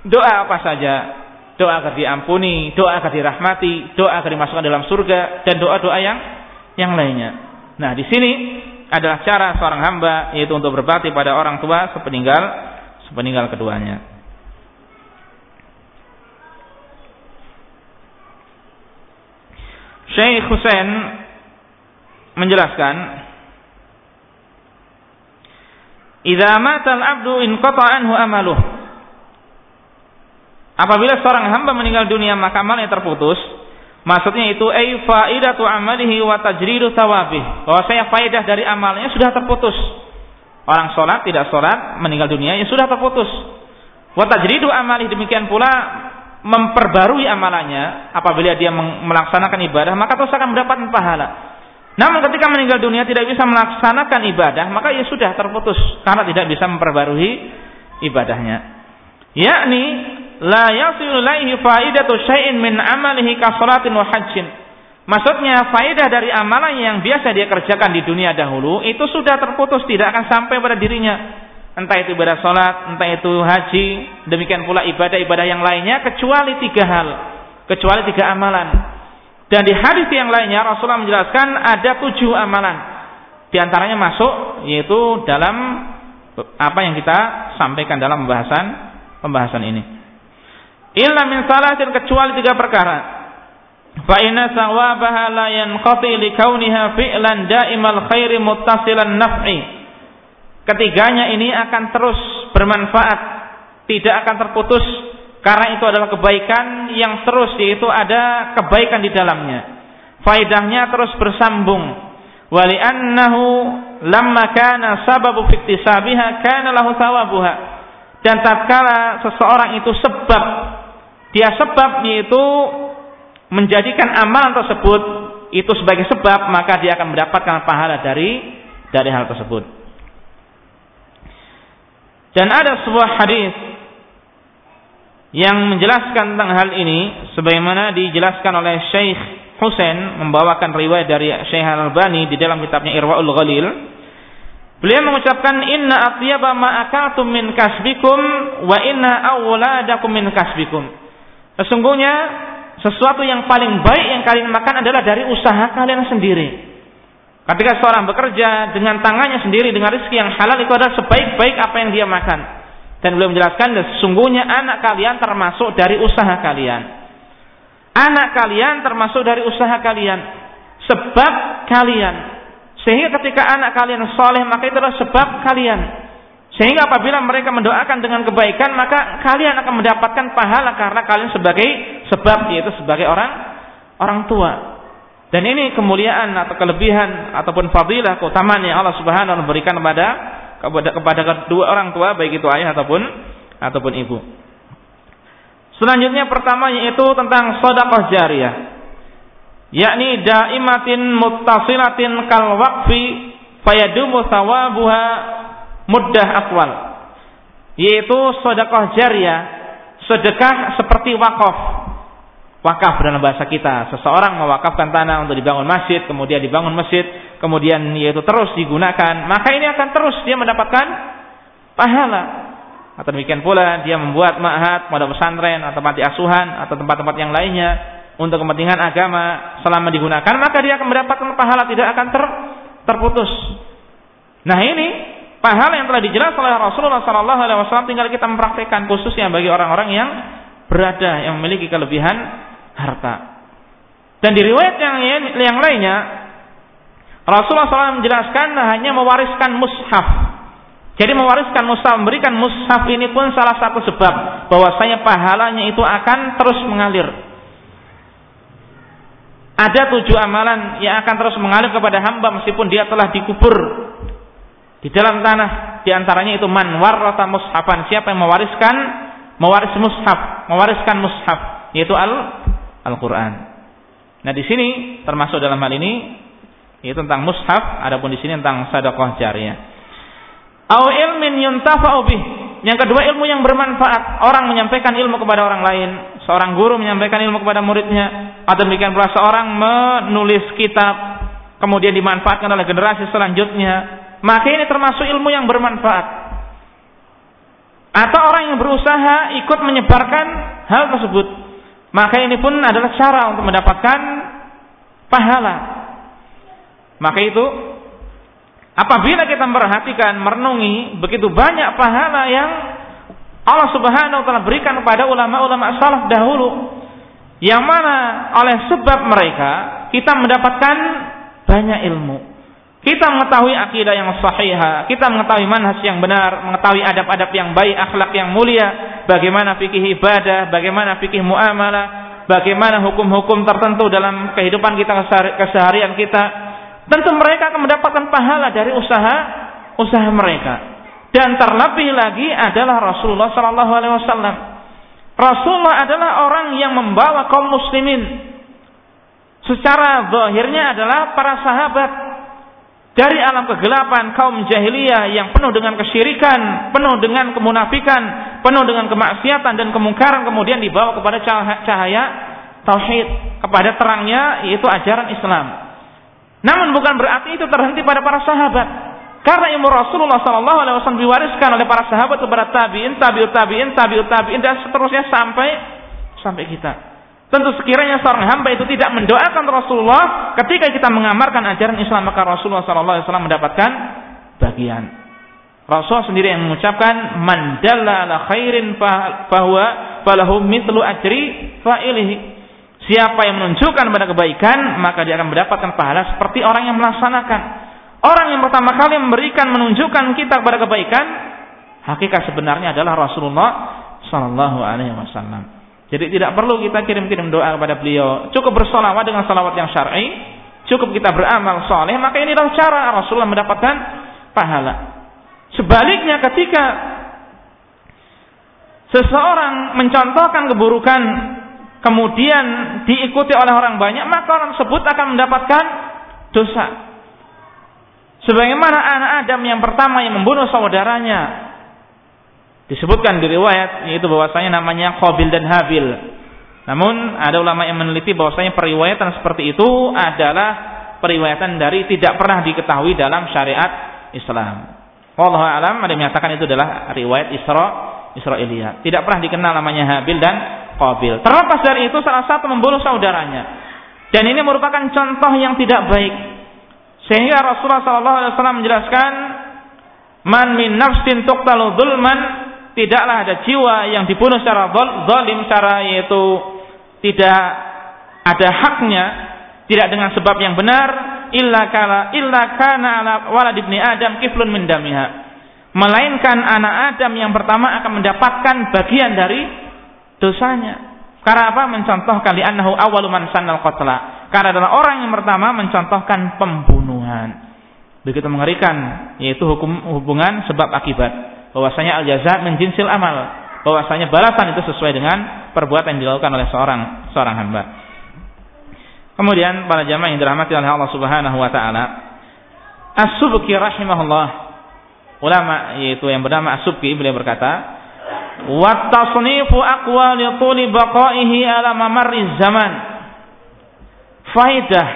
Doa apa saja? Doa agar diampuni, doa agar dirahmati, doa agar dimasukkan dalam surga, dan doa-doa yang yang lainnya. Nah, di sini adalah cara seorang hamba yaitu untuk berbakti pada orang tua sepeninggal sepeninggal keduanya. Syekh Husain menjelaskan Idza mata al-'abdu inqata anhu amaluh Apabila seorang hamba meninggal dunia maka amalnya terputus Maksudnya itu ay faidatu amalihi wa tajridu thawabih. Bahwa saya faedah dari amalnya sudah terputus. Orang sholat tidak sholat meninggal dunia ya sudah terputus. Wa tajridu amalihi demikian pula memperbarui amalannya apabila dia melaksanakan ibadah maka terus akan mendapatkan pahala. Namun ketika meninggal dunia tidak bisa melaksanakan ibadah maka ya sudah terputus karena tidak bisa memperbarui ibadahnya. Yakni la yasilu laihi faidatu syai'in min amalihi ka salatin wa. Maksudnya faedah dari amalan yang biasa dia kerjakan di dunia dahulu itu sudah terputus tidak akan sampai pada dirinya entah itu ibadah sholat, entah itu haji, demikian pula ibadah-ibadah yang lainnya, kecuali tiga hal, kecuali tiga amalan. Dan di hadis yang lainnya Rasulullah menjelaskan ada tujuh amalan, di antaranya masuk yaitu dalam apa yang kita sampaikan dalam pembahasan pembahasan ini. Illa min salatin kecuali tiga perkara. Fa inna sawabaha la yanqati li kauniha fi'lan daimal khairi muttasilan naf'i ketiganya ini akan terus bermanfaat, tidak akan terputus karena itu adalah kebaikan yang terus yaitu ada kebaikan di dalamnya. Faidahnya terus bersambung. Wali annahu lamma kana sababu fiktisabiha kana lahu thawabuha. Dan tatkala seseorang itu sebab dia sebab yaitu menjadikan amal tersebut itu sebagai sebab maka dia akan mendapatkan pahala dari dari hal tersebut. Dan ada sebuah hadis yang menjelaskan tentang hal ini sebagaimana dijelaskan oleh Syekh Husain membawakan riwayat dari Syekh Al-Albani di dalam kitabnya Irwaul Ghalil. Beliau mengucapkan inna atyaba ma akaltum min kasbikum wa inna awladakum min kasbikum. Sesungguhnya sesuatu yang paling baik yang kalian makan adalah dari usaha kalian sendiri. Ketika seorang bekerja dengan tangannya sendiri dengan rezeki yang halal itu adalah sebaik-baik apa yang dia makan. Dan beliau menjelaskan sesungguhnya anak kalian termasuk dari usaha kalian. Anak kalian termasuk dari usaha kalian. Sebab kalian. Sehingga ketika anak kalian soleh maka itu adalah sebab kalian. Sehingga apabila mereka mendoakan dengan kebaikan maka kalian akan mendapatkan pahala karena kalian sebagai sebab yaitu sebagai orang orang tua. Dan ini kemuliaan atau kelebihan ataupun fadilah keutamaan yang Allah Subhanahu wa taala berikan kepada kepada kepada kedua orang tua baik itu ayah ataupun ataupun ibu. Selanjutnya pertama yaitu tentang sedekah jariyah. Yakni daimatin muttasilatin kal waqfi fayadumu thawabuha muddah akwal. Yaitu sedekah jariyah, sedekah seperti wakaf wakaf dalam bahasa kita. Seseorang mewakafkan tanah untuk dibangun masjid, kemudian dibangun masjid, kemudian yaitu terus digunakan, maka ini akan terus dia mendapatkan pahala. Atau demikian pula dia membuat ma'had, pada pesantren atau mati asuhan atau tempat-tempat yang lainnya untuk kepentingan agama selama digunakan, maka dia akan mendapatkan pahala tidak akan ter, terputus. Nah ini pahala yang telah dijelaskan oleh Rasulullah sallallahu alaihi wasallam tinggal kita mempraktikkan khususnya bagi orang-orang yang berada yang memiliki kelebihan harta. Dan di riwayat yang yang lainnya Rasulullah SAW menjelaskan hanya mewariskan mushaf. Jadi mewariskan mushaf, memberikan mushaf ini pun salah satu sebab bahwasanya pahalanya itu akan terus mengalir. Ada tujuh amalan yang akan terus mengalir kepada hamba meskipun dia telah dikubur di dalam tanah. Di antaranya itu man warrata mushafan. Siapa yang mewariskan mewaris mushaf, mewariskan mushaf yaitu al Al-Qur'an. Nah, di sini termasuk dalam hal ini yaitu tentang mushaf, adapun di sini tentang sedekah jariyah. Au ilmin yuntafa'u bih. Yang kedua ilmu yang bermanfaat. Orang menyampaikan ilmu kepada orang lain. Seorang guru menyampaikan ilmu kepada muridnya. Atau demikian pula seorang menulis kitab. Kemudian dimanfaatkan oleh generasi selanjutnya. Maka ini termasuk ilmu yang bermanfaat. Atau orang yang berusaha ikut menyebarkan hal tersebut. Maka ini pun adalah cara untuk mendapatkan pahala. Maka itu Apabila kita memperhatikan, merenungi begitu banyak pahala yang Allah Subhanahu wa taala berikan kepada ulama-ulama salaf dahulu yang mana oleh sebab mereka kita mendapatkan banyak ilmu. Kita mengetahui akidah yang sahihah, kita mengetahui manhaj yang benar, mengetahui adab-adab yang baik, akhlak yang mulia, bagaimana fikih ibadah, bagaimana fikih muamalah, bagaimana hukum-hukum tertentu dalam kehidupan kita keseharian kita, tentu mereka akan mendapatkan pahala dari usaha usaha mereka. Dan terlebih lagi adalah Rasulullah Sallallahu Alaihi Wasallam. Rasulullah adalah orang yang membawa kaum muslimin secara zahirnya adalah para sahabat dari alam kegelapan kaum jahiliyah yang penuh dengan kesyirikan, penuh dengan kemunafikan, penuh dengan kemaksiatan dan kemungkaran kemudian dibawa kepada cahaya tauhid, kepada terangnya yaitu ajaran Islam. Namun bukan berarti itu terhenti pada para sahabat. Karena ilmu Rasulullah Sallallahu Alaihi Wasallam diwariskan oleh para sahabat kepada tabiin, tabiut tabiin, tabiut tabiin dan seterusnya sampai sampai kita. Tentu sekiranya seorang hamba itu tidak mendoakan Rasulullah ketika kita mengamarkan ajaran Islam maka Rasulullah Sallallahu Alaihi Wasallam mendapatkan bagian. Rasul sendiri yang mengucapkan mandalla ala khairin bahwa falahu mitlu ajri fa'ilihi Siapa yang menunjukkan pada kebaikan, maka dia akan mendapatkan pahala seperti orang yang melaksanakan. Orang yang pertama kali memberikan menunjukkan kita kepada kebaikan, hakikat sebenarnya adalah Rasulullah Sallallahu Alaihi Wasallam. Jadi tidak perlu kita kirim-kirim doa kepada beliau. Cukup bersolawat dengan salawat yang syar'i, cukup kita beramal soleh, maka inilah cara Rasulullah mendapatkan pahala. Sebaliknya ketika seseorang mencontohkan keburukan kemudian diikuti oleh orang banyak, maka orang tersebut akan mendapatkan dosa. Sebagaimana anak Adam yang pertama yang membunuh saudaranya disebutkan di riwayat yaitu bahwasanya namanya Qabil dan Habil. Namun ada ulama yang meneliti bahwasanya periwayatan seperti itu adalah periwayatan dari tidak pernah diketahui dalam syariat Islam. Allah alam ada yang menyatakan itu adalah riwayat Isra Israiliyah. Tidak pernah dikenal namanya Habil dan Qabil. Terlepas dari itu salah satu membunuh saudaranya. Dan ini merupakan contoh yang tidak baik. Sehingga Rasulullah SAW menjelaskan, Man min nafsin tuqtalu dhulman, tidaklah ada jiwa yang dibunuh secara zalim, secara yaitu tidak ada haknya, tidak dengan sebab yang benar, illa kala illa kana ala walad ibni Adam kiflun min damiha. Melainkan anak Adam yang pertama akan mendapatkan bagian dari dosanya. Karena apa? Mencontohkan li'annahu awalu man sannal qatla. Karena adalah orang yang pertama mencontohkan pembunuhan. Begitu mengerikan yaitu hukum hubungan sebab akibat. Bahwasanya al jaza min jinsil amal. Bahwasanya balasan itu sesuai dengan perbuatan yang dilakukan oleh seorang seorang hamba. Kemudian para jamaah yang dirahmati oleh Allah Subhanahu wa taala, As-Subki rahimahullah ulama yaitu yang bernama As-Subki beliau berkata, wa tasnifu aqwali tuli baqaihi ala mamarri zaman faidah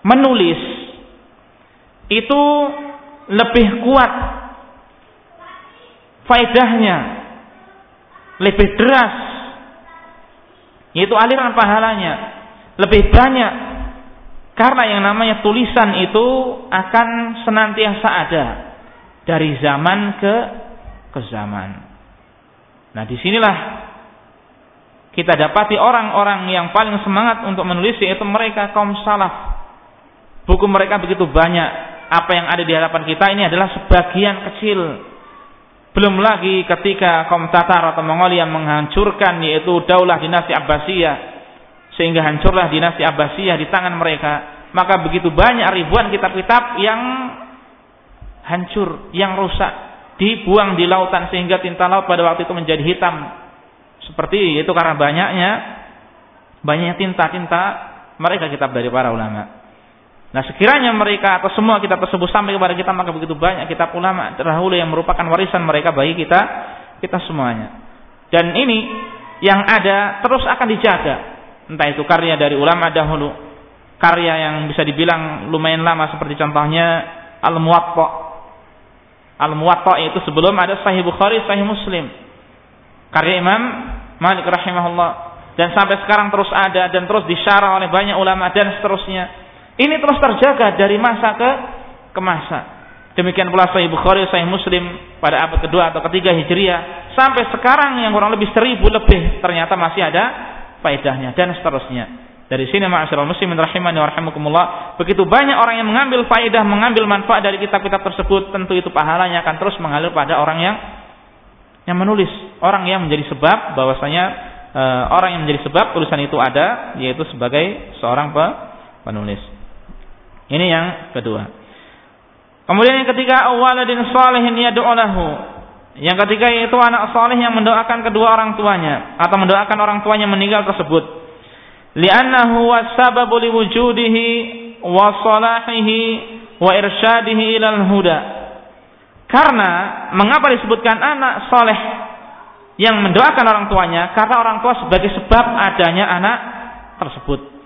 menulis itu lebih kuat faedahnya lebih deras yaitu aliran pahalanya lebih banyak Karena yang namanya tulisan itu akan senantiasa ada dari zaman ke ke zaman. Nah, di sinilah kita dapati orang-orang yang paling semangat untuk menulis yaitu mereka kaum salaf. Buku mereka begitu banyak. Apa yang ada di hadapan kita ini adalah sebagian kecil. Belum lagi ketika kaum Tatar atau Mongolia menghancurkan yaitu daulah dinasti Abbasiyah sehingga hancurlah dinasti Abbasiyah di tangan mereka. Maka begitu banyak ribuan kitab-kitab yang hancur, yang rusak, dibuang di lautan sehingga tinta laut pada waktu itu menjadi hitam. Seperti itu karena banyaknya banyaknya tinta-tinta mereka kitab dari para ulama. Nah sekiranya mereka atau semua kitab tersebut sampai kepada kita maka begitu banyak kitab ulama terdahulu yang merupakan warisan mereka bagi kita kita semuanya. Dan ini yang ada terus akan dijaga. Entah itu karya dari ulama dahulu, karya yang bisa dibilang lumayan lama seperti contohnya Al-Muwatta. Al-Muwatta itu sebelum ada Sahih Bukhari, Sahih Muslim. Karya Imam Malik rahimahullah dan sampai sekarang terus ada dan terus disyarah oleh banyak ulama dan seterusnya ini terus terjaga dari masa ke ke masa. Demikian pula Sahih Bukhari, Sahih Muslim pada abad kedua atau ketiga Hijriah sampai sekarang yang kurang lebih seribu lebih ternyata masih ada faedahnya dan seterusnya. Dari sini ma'asyiral muslimin rahimani wa begitu banyak orang yang mengambil faedah, mengambil manfaat dari kitab-kitab tersebut, tentu itu pahalanya akan terus mengalir pada orang yang yang menulis, orang yang menjadi sebab bahwasanya e, orang yang menjadi sebab tulisan itu ada yaitu sebagai seorang penulis. Ini yang kedua. Kemudian yang ketiga, waladin salihin yad'u lahu. Yang ketiga yaitu anak saleh yang mendoakan kedua orang tuanya atau mendoakan orang tuanya meninggal tersebut. Li'annahu wasababu liwujudihi wa salahihi wa irsyadihi ilal huda. Karena mengapa disebutkan anak soleh yang mendoakan orang tuanya? Karena orang tua sebagai sebab adanya anak tersebut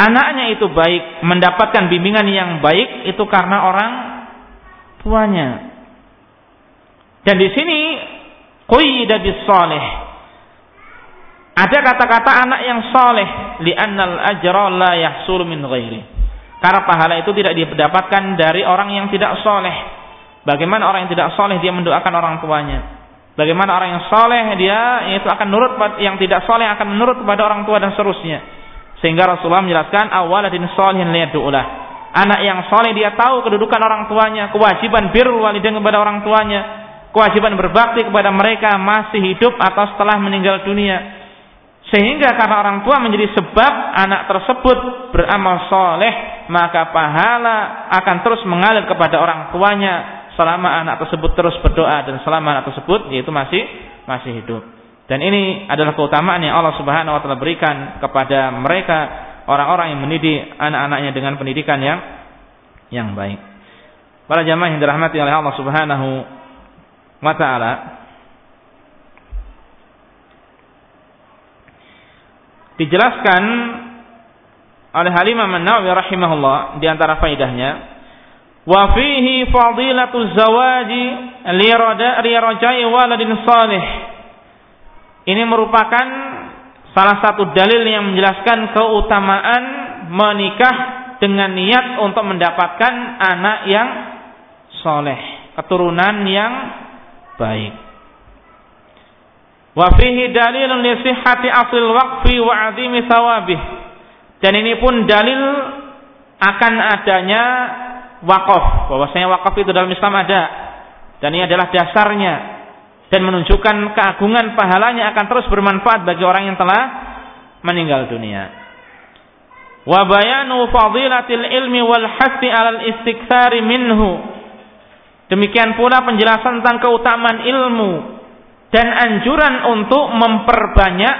anaknya itu baik, mendapatkan bimbingan yang baik itu karena orang tuanya. Dan di sini qayyida bis. Ada kata-kata anak yang saleh li'annal ajra la yahsul min ghairi. Karena pahala itu tidak didapatkan dari orang yang tidak soleh. Bagaimana orang yang tidak soleh dia mendoakan orang tuanya? Bagaimana orang yang soleh dia itu akan nurut yang tidak soleh akan menurut kepada orang tua dan seterusnya. Sehingga Rasulullah menjelaskan awaladin solihin liyad'ulah. Anak yang soleh dia tahu kedudukan orang tuanya, kewajiban birrul walidain kepada orang tuanya, kewajiban berbakti kepada mereka masih hidup atau setelah meninggal dunia. Sehingga karena orang tua menjadi sebab anak tersebut beramal soleh, maka pahala akan terus mengalir kepada orang tuanya selama anak tersebut terus berdoa dan selama anak tersebut yaitu masih masih hidup. Dan ini adalah keutamaan yang Allah Subhanahu wa taala berikan kepada mereka orang-orang yang mendidik anak-anaknya dengan pendidikan yang yang baik. Para jamaah yang dirahmati oleh Allah Subhanahu wa taala, dijelaskan oleh Halimah An-Nawawi rahimahullah di antara faedahnya wa fihi fadilatu zawaji li rajai waladin salih ini merupakan salah satu dalil yang menjelaskan keutamaan menikah dengan niat untuk mendapatkan anak yang soleh, keturunan yang baik. Wa fihi dalilun li waqfi wa 'azimi thawabih. Dan ini pun dalil akan adanya wakaf. Bahwasanya wakaf itu dalam Islam ada. Dan ini adalah dasarnya dan menunjukkan keagungan pahalanya akan terus bermanfaat bagi orang yang telah meninggal dunia. Wa bayanu fadilatil ilmi wal hasi alal istikthari minhu. Demikian pula penjelasan tentang keutamaan ilmu dan anjuran untuk memperbanyak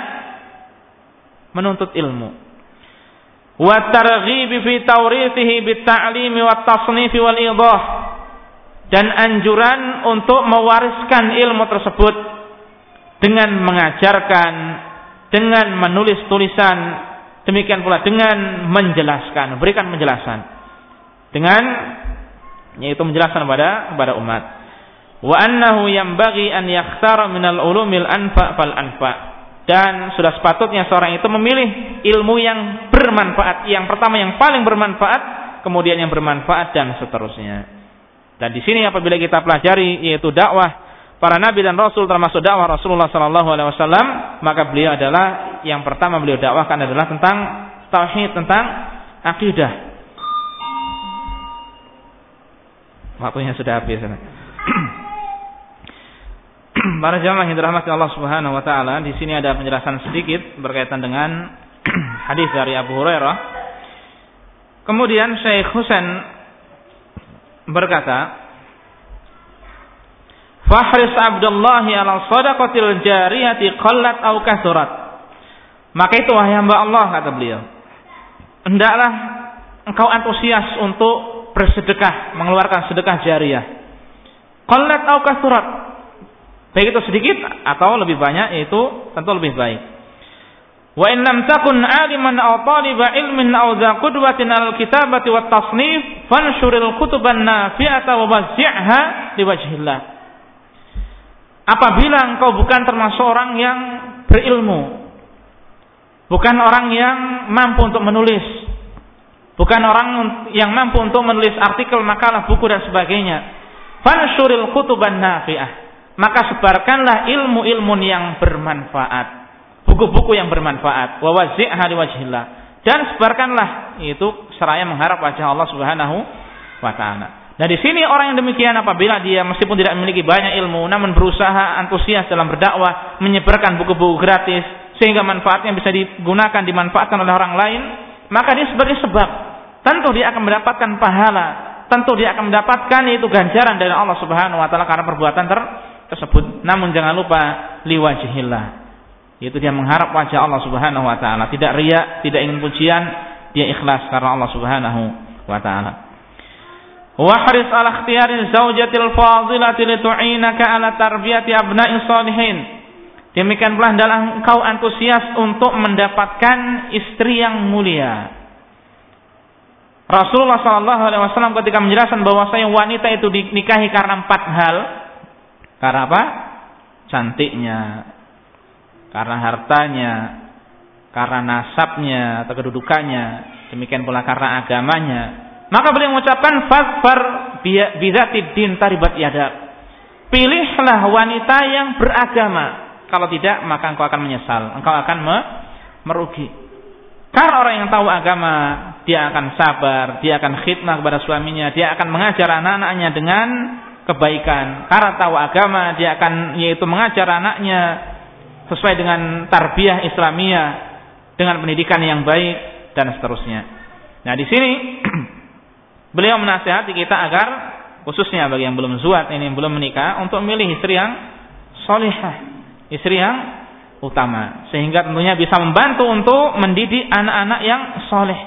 menuntut ilmu. Wa targhibi fi tawrithihi bit ta'limi wat tasnifi wal idah dan anjuran untuk mewariskan ilmu tersebut dengan mengajarkan, dengan menulis tulisan, demikian pula dengan menjelaskan, berikan penjelasan. Dengan yaitu menjelaskan kepada kepada umat. Wa annahu yanbaghi an yakhtara minal ulumil anfa fal anfa. dan sudah sepatutnya seorang itu memilih ilmu yang bermanfaat. Yang pertama yang paling bermanfaat, kemudian yang bermanfaat dan seterusnya. Dan di sini apabila kita pelajari yaitu dakwah para nabi dan rasul termasuk dakwah Rasulullah sallallahu alaihi wasallam, maka beliau adalah yang pertama beliau dakwahkan adalah tentang tauhid, tentang akidah. Waktunya sudah habis. Para jamaah yang dirahmati Allah Subhanahu wa taala, di sini ada penjelasan sedikit berkaitan dengan hadis dari Abu Hurairah. Kemudian Syekh Husain berkata, "Fahris Abdullah ala sadaqatil jariyati qallat aw kasurat." Maka itu wahai hamba Allah kata beliau. Hendaklah engkau antusias untuk bersedekah, mengeluarkan sedekah jariyah. Qallat aw kasurat Baik itu sedikit atau lebih banyak itu tentu lebih baik. Wa in lam takun aliman aw taliba ilmin aw dha qudwatin al kitabati wat tasnif fanshuril kutuban nafi'ata wa wazzi'ha liwajhillah. Apabila engkau bukan termasuk orang yang berilmu, bukan orang yang mampu untuk menulis, bukan orang yang mampu untuk menulis artikel, makalah, buku dan sebagainya, fanshuril kutuban nafi'ah maka sebarkanlah ilmu-ilmu yang bermanfaat, buku-buku yang bermanfaat, wa. Dan sebarkanlah itu seraya mengharap wajah Allah Subhanahu wa taala. Nah di sini orang yang demikian apabila dia meskipun tidak memiliki banyak ilmu namun berusaha antusias dalam berdakwah, menyebarkan buku-buku gratis sehingga manfaatnya bisa digunakan dimanfaatkan oleh orang lain, maka dia sebagai sebab tentu dia akan mendapatkan pahala, tentu dia akan mendapatkan itu ganjaran dari Allah Subhanahu wa taala karena perbuatan ter tersebut. Namun jangan lupa liwajihillah. Yaitu dia mengharap wajah Allah Subhanahu wa taala, tidak riya, tidak ingin pujian, dia ikhlas karena Allah Subhanahu wa taala. Wa haris ala ikhtiyari zaujatil fadilati litu'inaka ala tarbiyati abna'i salihin. Demikian pula dalam engkau antusias untuk mendapatkan istri yang mulia. Rasulullah Shallallahu Alaihi Wasallam ketika menjelaskan bahwa saya wanita itu dinikahi karena empat hal, karena apa? Cantiknya, karena hartanya, karena nasabnya atau kedudukannya, demikian pula karena agamanya. Maka beliau mengucapkan fasfar bidzatid din taribat yada. Pilihlah wanita yang beragama. Kalau tidak, maka engkau akan menyesal. Engkau akan me merugi. Karena orang yang tahu agama, dia akan sabar, dia akan khidmah kepada suaminya, dia akan mengajar anak-anaknya dengan kebaikan. Karena tahu agama, dia akan yaitu mengajar anaknya sesuai dengan tarbiyah Islamiyah dengan pendidikan yang baik dan seterusnya. Nah, di sini beliau menasihati kita agar khususnya bagi yang belum zuat ini yang belum menikah untuk memilih istri yang solihah, istri yang utama. Sehingga tentunya bisa membantu untuk mendidik anak-anak yang soleh.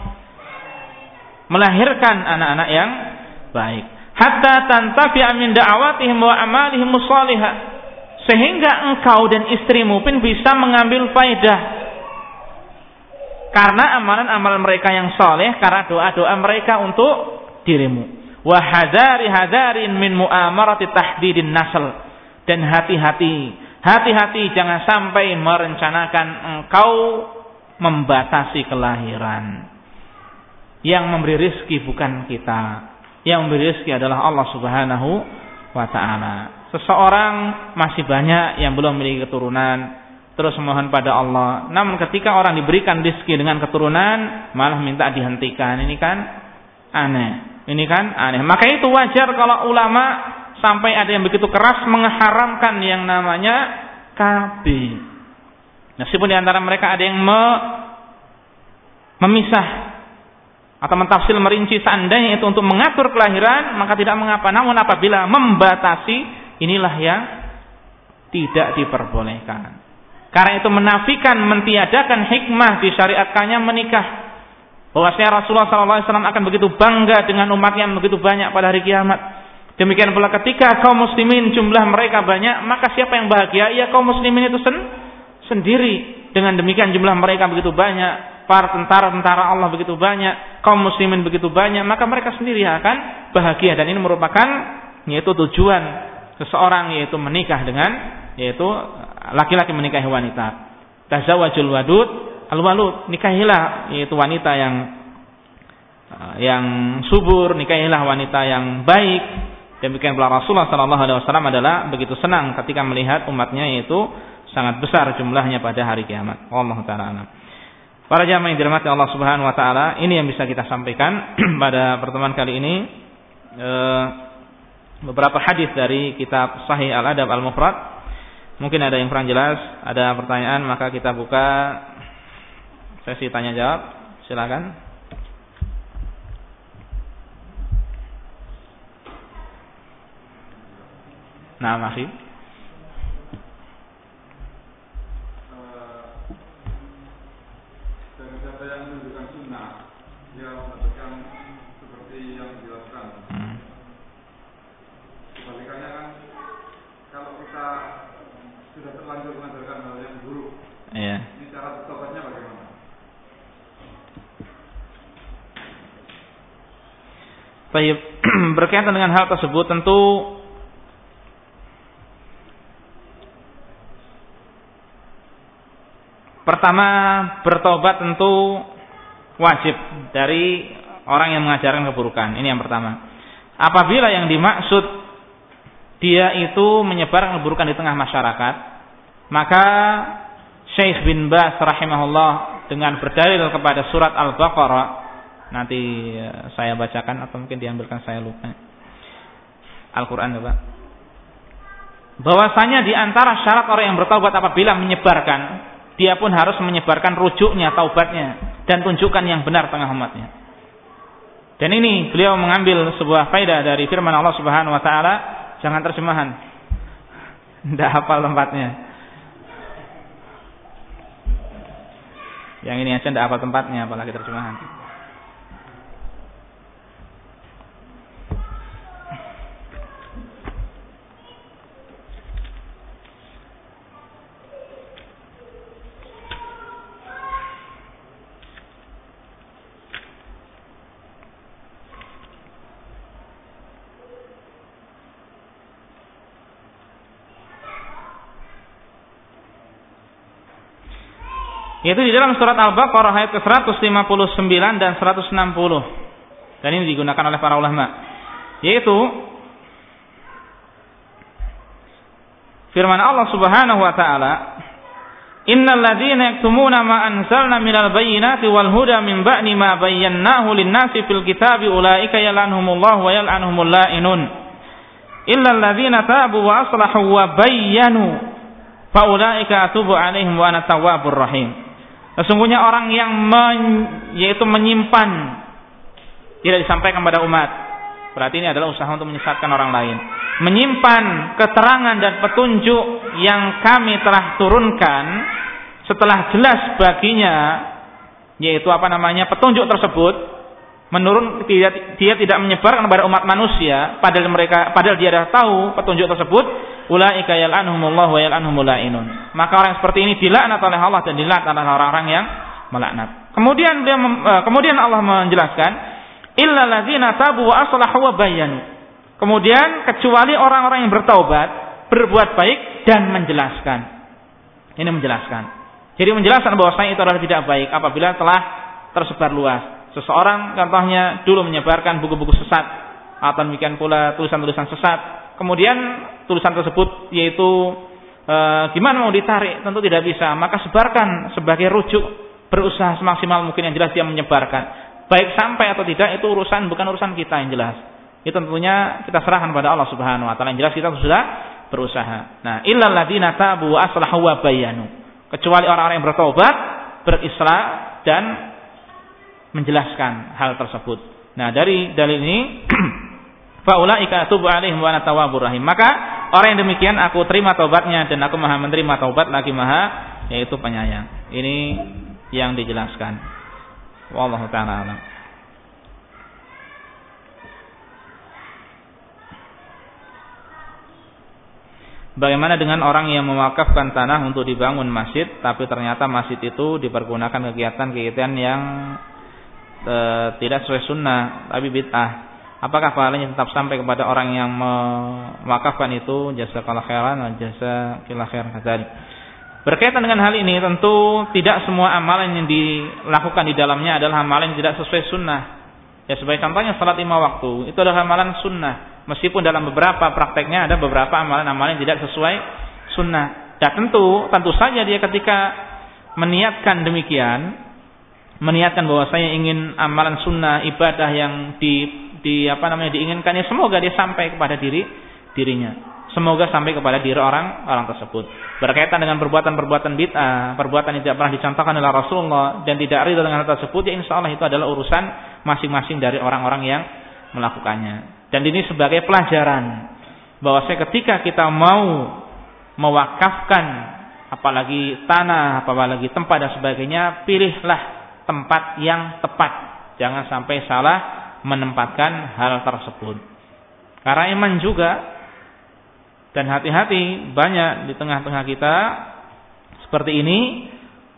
Melahirkan anak-anak yang baik. Hatta tantafi'a min da'awatihim wa amalihim mushalihah sehingga engkau dan istrimu pun bisa mengambil faidah. Karena amalan-amalan mereka yang soleh karena doa-doa mereka untuk dirimu. Wa hadari hadarin min muamarati tahdidin nasl. Dan hati-hati hati-hati jangan sampai merencanakan engkau membatasi kelahiran. Yang memberi rizki bukan kita. Yang memberi rezeki adalah Allah Subhanahu wa taala. Seseorang masih banyak yang belum memiliki keturunan, terus mohon pada Allah. Namun ketika orang diberikan rezeki dengan keturunan, malah minta dihentikan. Ini kan aneh. Ini kan aneh. Maka itu wajar kalau ulama sampai ada yang begitu keras mengharamkan yang namanya KB. Meskipun di antara mereka ada yang me, memisah atau mentafsir merinci seandainya itu untuk mengatur kelahiran maka tidak mengapa namun apabila membatasi inilah yang tidak diperbolehkan. Karena itu menafikan mentiadakan hikmah disyariatkannya menikah. Bahwasanya Rasulullah SAW akan begitu bangga dengan umat yang begitu banyak pada hari kiamat. Demikian pula ketika kaum muslimin jumlah mereka banyak maka siapa yang bahagia? Ya kaum muslimin itu sen sendiri. Dengan demikian jumlah mereka begitu banyak para tentara-tentara Allah begitu banyak, kaum muslimin begitu banyak, maka mereka sendiri akan bahagia. Dan ini merupakan yaitu tujuan seseorang yaitu menikah dengan yaitu laki-laki menikahi wanita. tazawwajul wadud al-walud, nikahilah yaitu wanita yang uh, yang subur, nikahilah wanita yang baik. Demikian pula Rasulullah sallallahu alaihi wasallam adalah begitu senang ketika melihat umatnya yaitu sangat besar jumlahnya pada hari kiamat. Allah taala. Para jamaah yang dirahmati Allah Subhanahu wa taala, ini yang bisa kita sampaikan pada pertemuan kali ini. E, beberapa hadis dari kitab Sahih Al-Adab Al-Mufrad. Mungkin ada yang kurang jelas, ada pertanyaan maka kita buka sesi tanya jawab. Silakan. Nah, masih. Iya. Ini cara tobatnya bagaimana? Baik, berkaitan dengan hal tersebut tentu pertama bertobat tentu wajib dari orang yang mengajarkan keburukan. Ini yang pertama. Apabila yang dimaksud dia itu menyebarkan keburukan di tengah masyarakat, maka Syekh bin Bas rahimahullah dengan berdalil kepada surat Al-Baqarah nanti eh, saya bacakan atau mungkin diambilkan saya lupa. Al-Quran coba bahwasanya di antara syarat orang yang bertaubat apabila menyebarkan dia pun harus menyebarkan rujuknya taubatnya dan tunjukkan yang benar tengah umatnya. Dan ini beliau mengambil sebuah faedah dari firman Allah Subhanahu wa taala. Jangan terjemahan. Tidak hafal tempatnya Yang ini aja tidak apa tempatnya, apalagi terjemahan. Yaitu di dalam surat Al-Baqarah ayat ke-159 dan 160. Dan ini digunakan oleh para ulama. Yaitu firman Allah Subhanahu wa taala, "Innal ladzina yaktumuna ma anzalna minal bayyinati wal huda min ba'di ma bayyanahu lin-nasi fil kitabi ulaika yal'anuhumullahu wa yal'anuhumul la'inun." Illa alladzina tabu wa aslahu wa bayyanu fa ulaika atubu 'alaihim wa ana rahim. Sesungguhnya orang yang men, yaitu menyimpan tidak disampaikan kepada umat. Berarti ini adalah usaha untuk menyesatkan orang lain. Menyimpan keterangan dan petunjuk yang kami telah turunkan setelah jelas baginya yaitu apa namanya petunjuk tersebut menurun dia, dia tidak menyebarkan kepada umat manusia padahal mereka padahal dia sudah tahu petunjuk tersebut ulaika yal'anuhumullah wa yal'anuhumul la'inun. Maka orang seperti ini dilaknat oleh Allah dan dilaknat oleh orang-orang yang melaknat. Kemudian dia uh, kemudian Allah menjelaskan illa ladzina tabu wa aslahu wa bayyanu. Kemudian kecuali orang-orang yang bertaubat, berbuat baik dan menjelaskan. Ini menjelaskan. Jadi menjelaskan bahwasanya itu adalah tidak baik apabila telah tersebar luas. Seseorang contohnya dulu menyebarkan buku-buku sesat atau demikian pula tulisan-tulisan sesat kemudian tulisan tersebut yaitu e, gimana mau ditarik? Tentu tidak bisa. Maka sebarkan sebagai rujuk berusaha semaksimal mungkin yang jelas dia menyebarkan. Baik sampai atau tidak itu urusan bukan urusan kita yang jelas. Itu tentunya kita serahkan pada Allah Subhanahu wa taala. Yang jelas kita sudah berusaha. Nah illal ladzina tabu wa aslahu wa bayanu. Kecuali orang-orang yang bertobat berislah dan menjelaskan hal tersebut. Nah dari dalil ini Faulaika atubu alaihim wa ana rahim. Maka orang yang demikian aku terima taubatnya dan aku Maha menerima taubat lagi Maha yaitu penyayang. Ini yang dijelaskan. Wallahu taala alam. Bagaimana dengan orang yang mewakafkan tanah untuk dibangun masjid, tapi ternyata masjid itu dipergunakan kegiatan-kegiatan yang e, tidak sesuai sunnah, tapi bid'ah apakah pahalanya tetap sampai kepada orang yang mewakafkan itu jasa kalau khairan dan jasa kila khair kadzalik. Berkaitan dengan hal ini tentu tidak semua amalan yang dilakukan di dalamnya adalah amalan yang tidak sesuai sunnah. Ya sebagai contohnya salat lima waktu itu adalah amalan sunnah. Meskipun dalam beberapa prakteknya ada beberapa amalan-amalan yang tidak sesuai sunnah. Ya tentu tentu saja dia ketika meniatkan demikian, meniatkan bahwa saya ingin amalan sunnah ibadah yang di di apa namanya diinginkannya semoga dia sampai kepada diri dirinya. Semoga sampai kepada diri orang orang tersebut. Berkaitan dengan perbuatan-perbuatan bid'ah, perbuatan yang tidak pernah dicontohkan oleh Rasulullah dan tidak ridho dengan hal tersebut, ya insya Allah itu adalah urusan masing-masing dari orang-orang yang melakukannya. Dan ini sebagai pelajaran bahwa saya ketika kita mau mewakafkan apalagi tanah, apalagi tempat dan sebagainya, pilihlah tempat yang tepat. Jangan sampai salah menempatkan hal tersebut. Karena iman juga dan hati-hati banyak di tengah-tengah kita seperti ini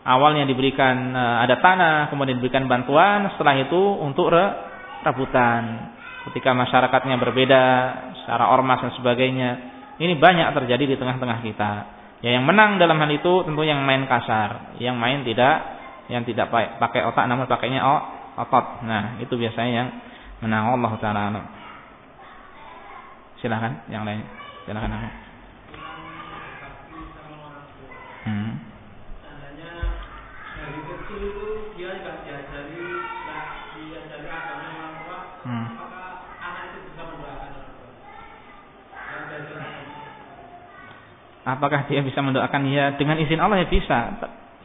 awalnya diberikan eh, ada tanah, kemudian diberikan bantuan, setelah itu untuk re, rebutan. Ketika masyarakatnya berbeda secara ormas dan sebagainya, ini banyak terjadi di tengah-tengah kita. Ya yang menang dalam hal itu tentu yang main kasar, yang main tidak yang tidak pakai otak namun pakainya otot. Nah, itu biasanya yang menang Allah taala. Silakan yang lain. Silakan aku. Hmm. Hmm. Apakah dia bisa mendoakan? Ya, dengan izin Allah ya bisa.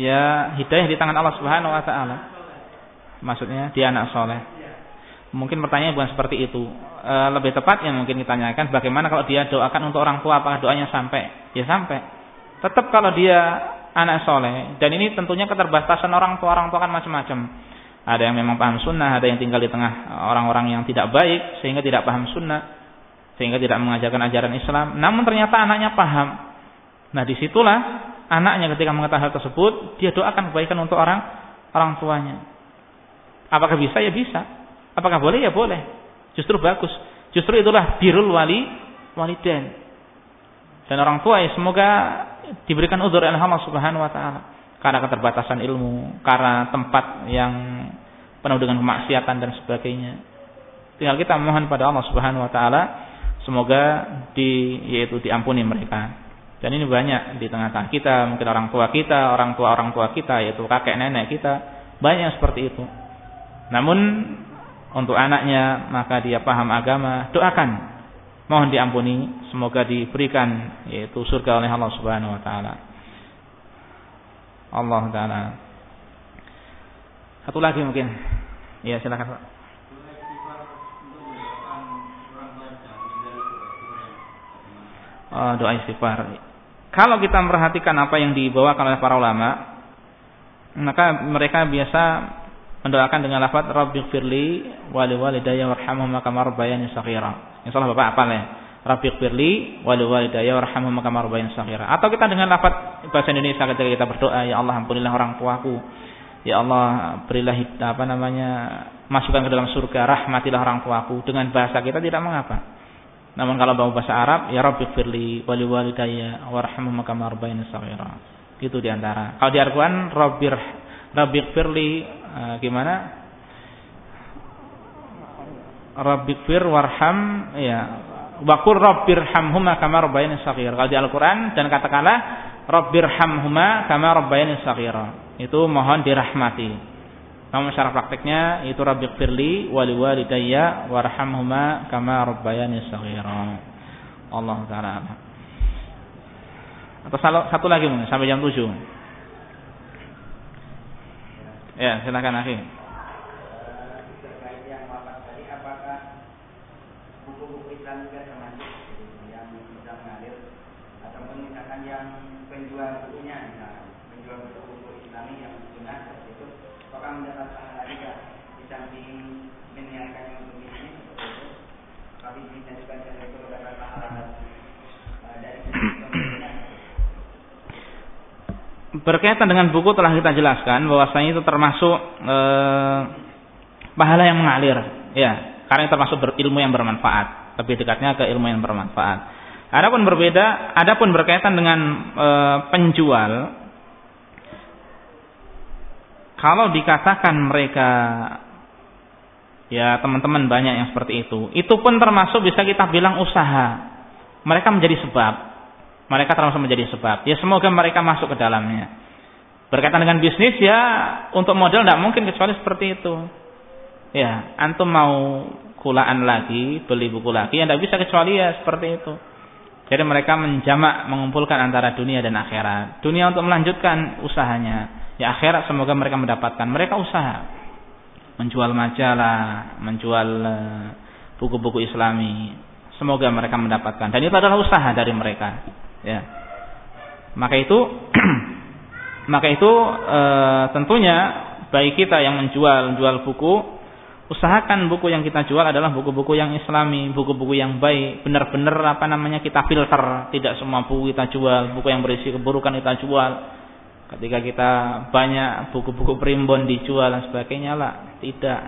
Ya, hidayah di tangan Allah Subhanahu wa taala. Maksudnya dia anak soleh. Mungkin pertanyaannya bukan seperti itu e, lebih tepatnya mungkin ditanyakan bagaimana kalau dia doakan untuk orang tua apakah doanya sampai? Ya sampai. Tetap kalau dia anak soleh dan ini tentunya keterbatasan orang tua orang tua kan macam-macam. Ada yang memang paham sunnah, ada yang tinggal di tengah orang-orang yang tidak baik sehingga tidak paham sunnah, sehingga tidak mengajarkan ajaran Islam. Namun ternyata anaknya paham. Nah di situlah anaknya ketika mengetahui hal tersebut dia doakan kebaikan untuk orang orang tuanya. Apakah bisa? Ya bisa. Apakah boleh? Ya boleh. Justru bagus. Justru itulah birul wali walidain. Dan orang tua ya semoga diberikan udzur oleh Allah Subhanahu wa taala karena keterbatasan ilmu, karena tempat yang penuh dengan kemaksiatan dan sebagainya. Tinggal kita mohon pada Allah Subhanahu wa taala semoga di yaitu diampuni mereka. Dan ini banyak di tengah-tengah kita, mungkin orang tua kita, orang tua orang tua kita, yaitu kakek nenek kita, banyak seperti itu. Namun untuk anaknya maka dia paham agama doakan. Mohon diampuni semoga diberikan yaitu surga oleh Allah Subhanahu wa taala. Allah taala. Satu lagi mungkin. Ya silakan Pak. Oh, doa istighfar. Kalau kita memperhatikan apa yang dibawakan oleh para ulama maka mereka biasa mendoakan dengan lafaz Rabbighfirli wa liwalidayya warhamhuma kama rabbayani shaghira. Insyaallah Bapak hafal ya. Rabbighfirli wa liwalidayya warhamhuma kama rabbayani shaghira. Atau kita dengan lafaz bahasa Indonesia ketika kita berdoa, ya Allah ampunilah orang tuaku. Ya Allah berilah apa namanya masukkan ke dalam surga, rahmatilah orang tuaku. Dengan bahasa kita tidak mengapa. Namun kalau bawa bahasa Arab, ya Rabbighfirli wa liwalidayya warhamhuma kama rabbayani shaghira. Itu di antara. Kalau di Al-Quran, Rabbir Rabbighfirli uh, gimana? Rabbikfir warham ya Wakur rabbirhamhuma kama rabbayani saghir. Kalau di Al-Qur'an dan katakanlah rabbirhamhuma kama rabbayani saghir. Itu mohon dirahmati. Namun secara prakteknya itu rabbighfirli wa liwalidayya warhamhuma kama rabbayani saghir. Allah taala. Atau satu lagi mungkin sampai jam 7. Ya, silakan akhi. Berkaitan dengan buku telah kita jelaskan bahwasanya itu termasuk e, pahala yang mengalir ya karena itu termasuk berilmu yang bermanfaat lebih dekatnya ke ilmu yang bermanfaat adapun berbeda adapun berkaitan dengan e, penjual kalau dikatakan mereka ya teman-teman banyak yang seperti itu, itu pun termasuk bisa kita bilang usaha. Mereka menjadi sebab. Mereka termasuk menjadi sebab. Ya semoga mereka masuk ke dalamnya. Berkaitan dengan bisnis ya untuk model tidak mungkin kecuali seperti itu. Ya, antum mau kulaan lagi, beli buku lagi, ya tidak bisa kecuali ya seperti itu. Jadi mereka menjamak, mengumpulkan antara dunia dan akhirat. Dunia untuk melanjutkan usahanya. Ya akhirat semoga mereka mendapatkan. Mereka usaha. Menjual majalah, menjual eh, buku-buku islami. Semoga mereka mendapatkan. Dan itu adalah usaha dari mereka. Ya. Maka itu maka itu e, tentunya bagi kita yang menjual jual buku usahakan buku yang kita jual adalah buku-buku yang islami, buku-buku yang baik, benar-benar apa namanya kita filter, tidak semua buku kita jual, buku yang berisi keburukan kita jual Ketika kita banyak buku-buku primbon dijual dan sebagainya lah, tidak.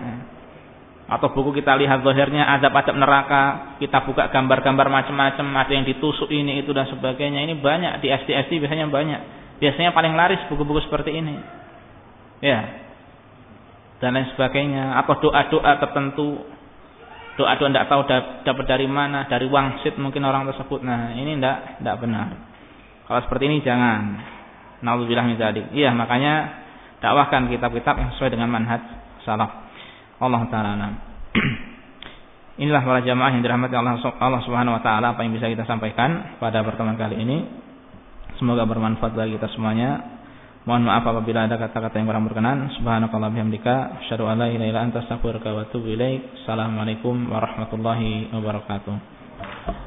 Atau buku kita lihat zahirnya adab-adab neraka, kita buka gambar-gambar macam-macam, ada yang ditusuk ini itu dan sebagainya. Ini banyak di SD-SD biasanya banyak. Biasanya paling laris buku-buku seperti ini. Ya. Dan lain sebagainya. Atau doa-doa tertentu. Doa-doa tidak tahu dapat dari mana, dari wangsit mungkin orang tersebut. Nah, ini tidak tidak benar. Kalau seperti ini jangan. Nauzubillah min. Iya, makanya dakwahkan kitab-kitab yang sesuai dengan manhaj salaf. Allah taala. Inilah para jamaah yang dirahmati Allah, Allah Subhanahu wa taala apa yang bisa kita sampaikan pada pertemuan kali ini. Semoga bermanfaat bagi kita semuanya. Mohon maaf apabila ada kata-kata yang kurang berkenan. Subhanakallah bihamdika asyhadu an la ilaha anta. Assalamualaikum warahmatullahi wabarakatuh.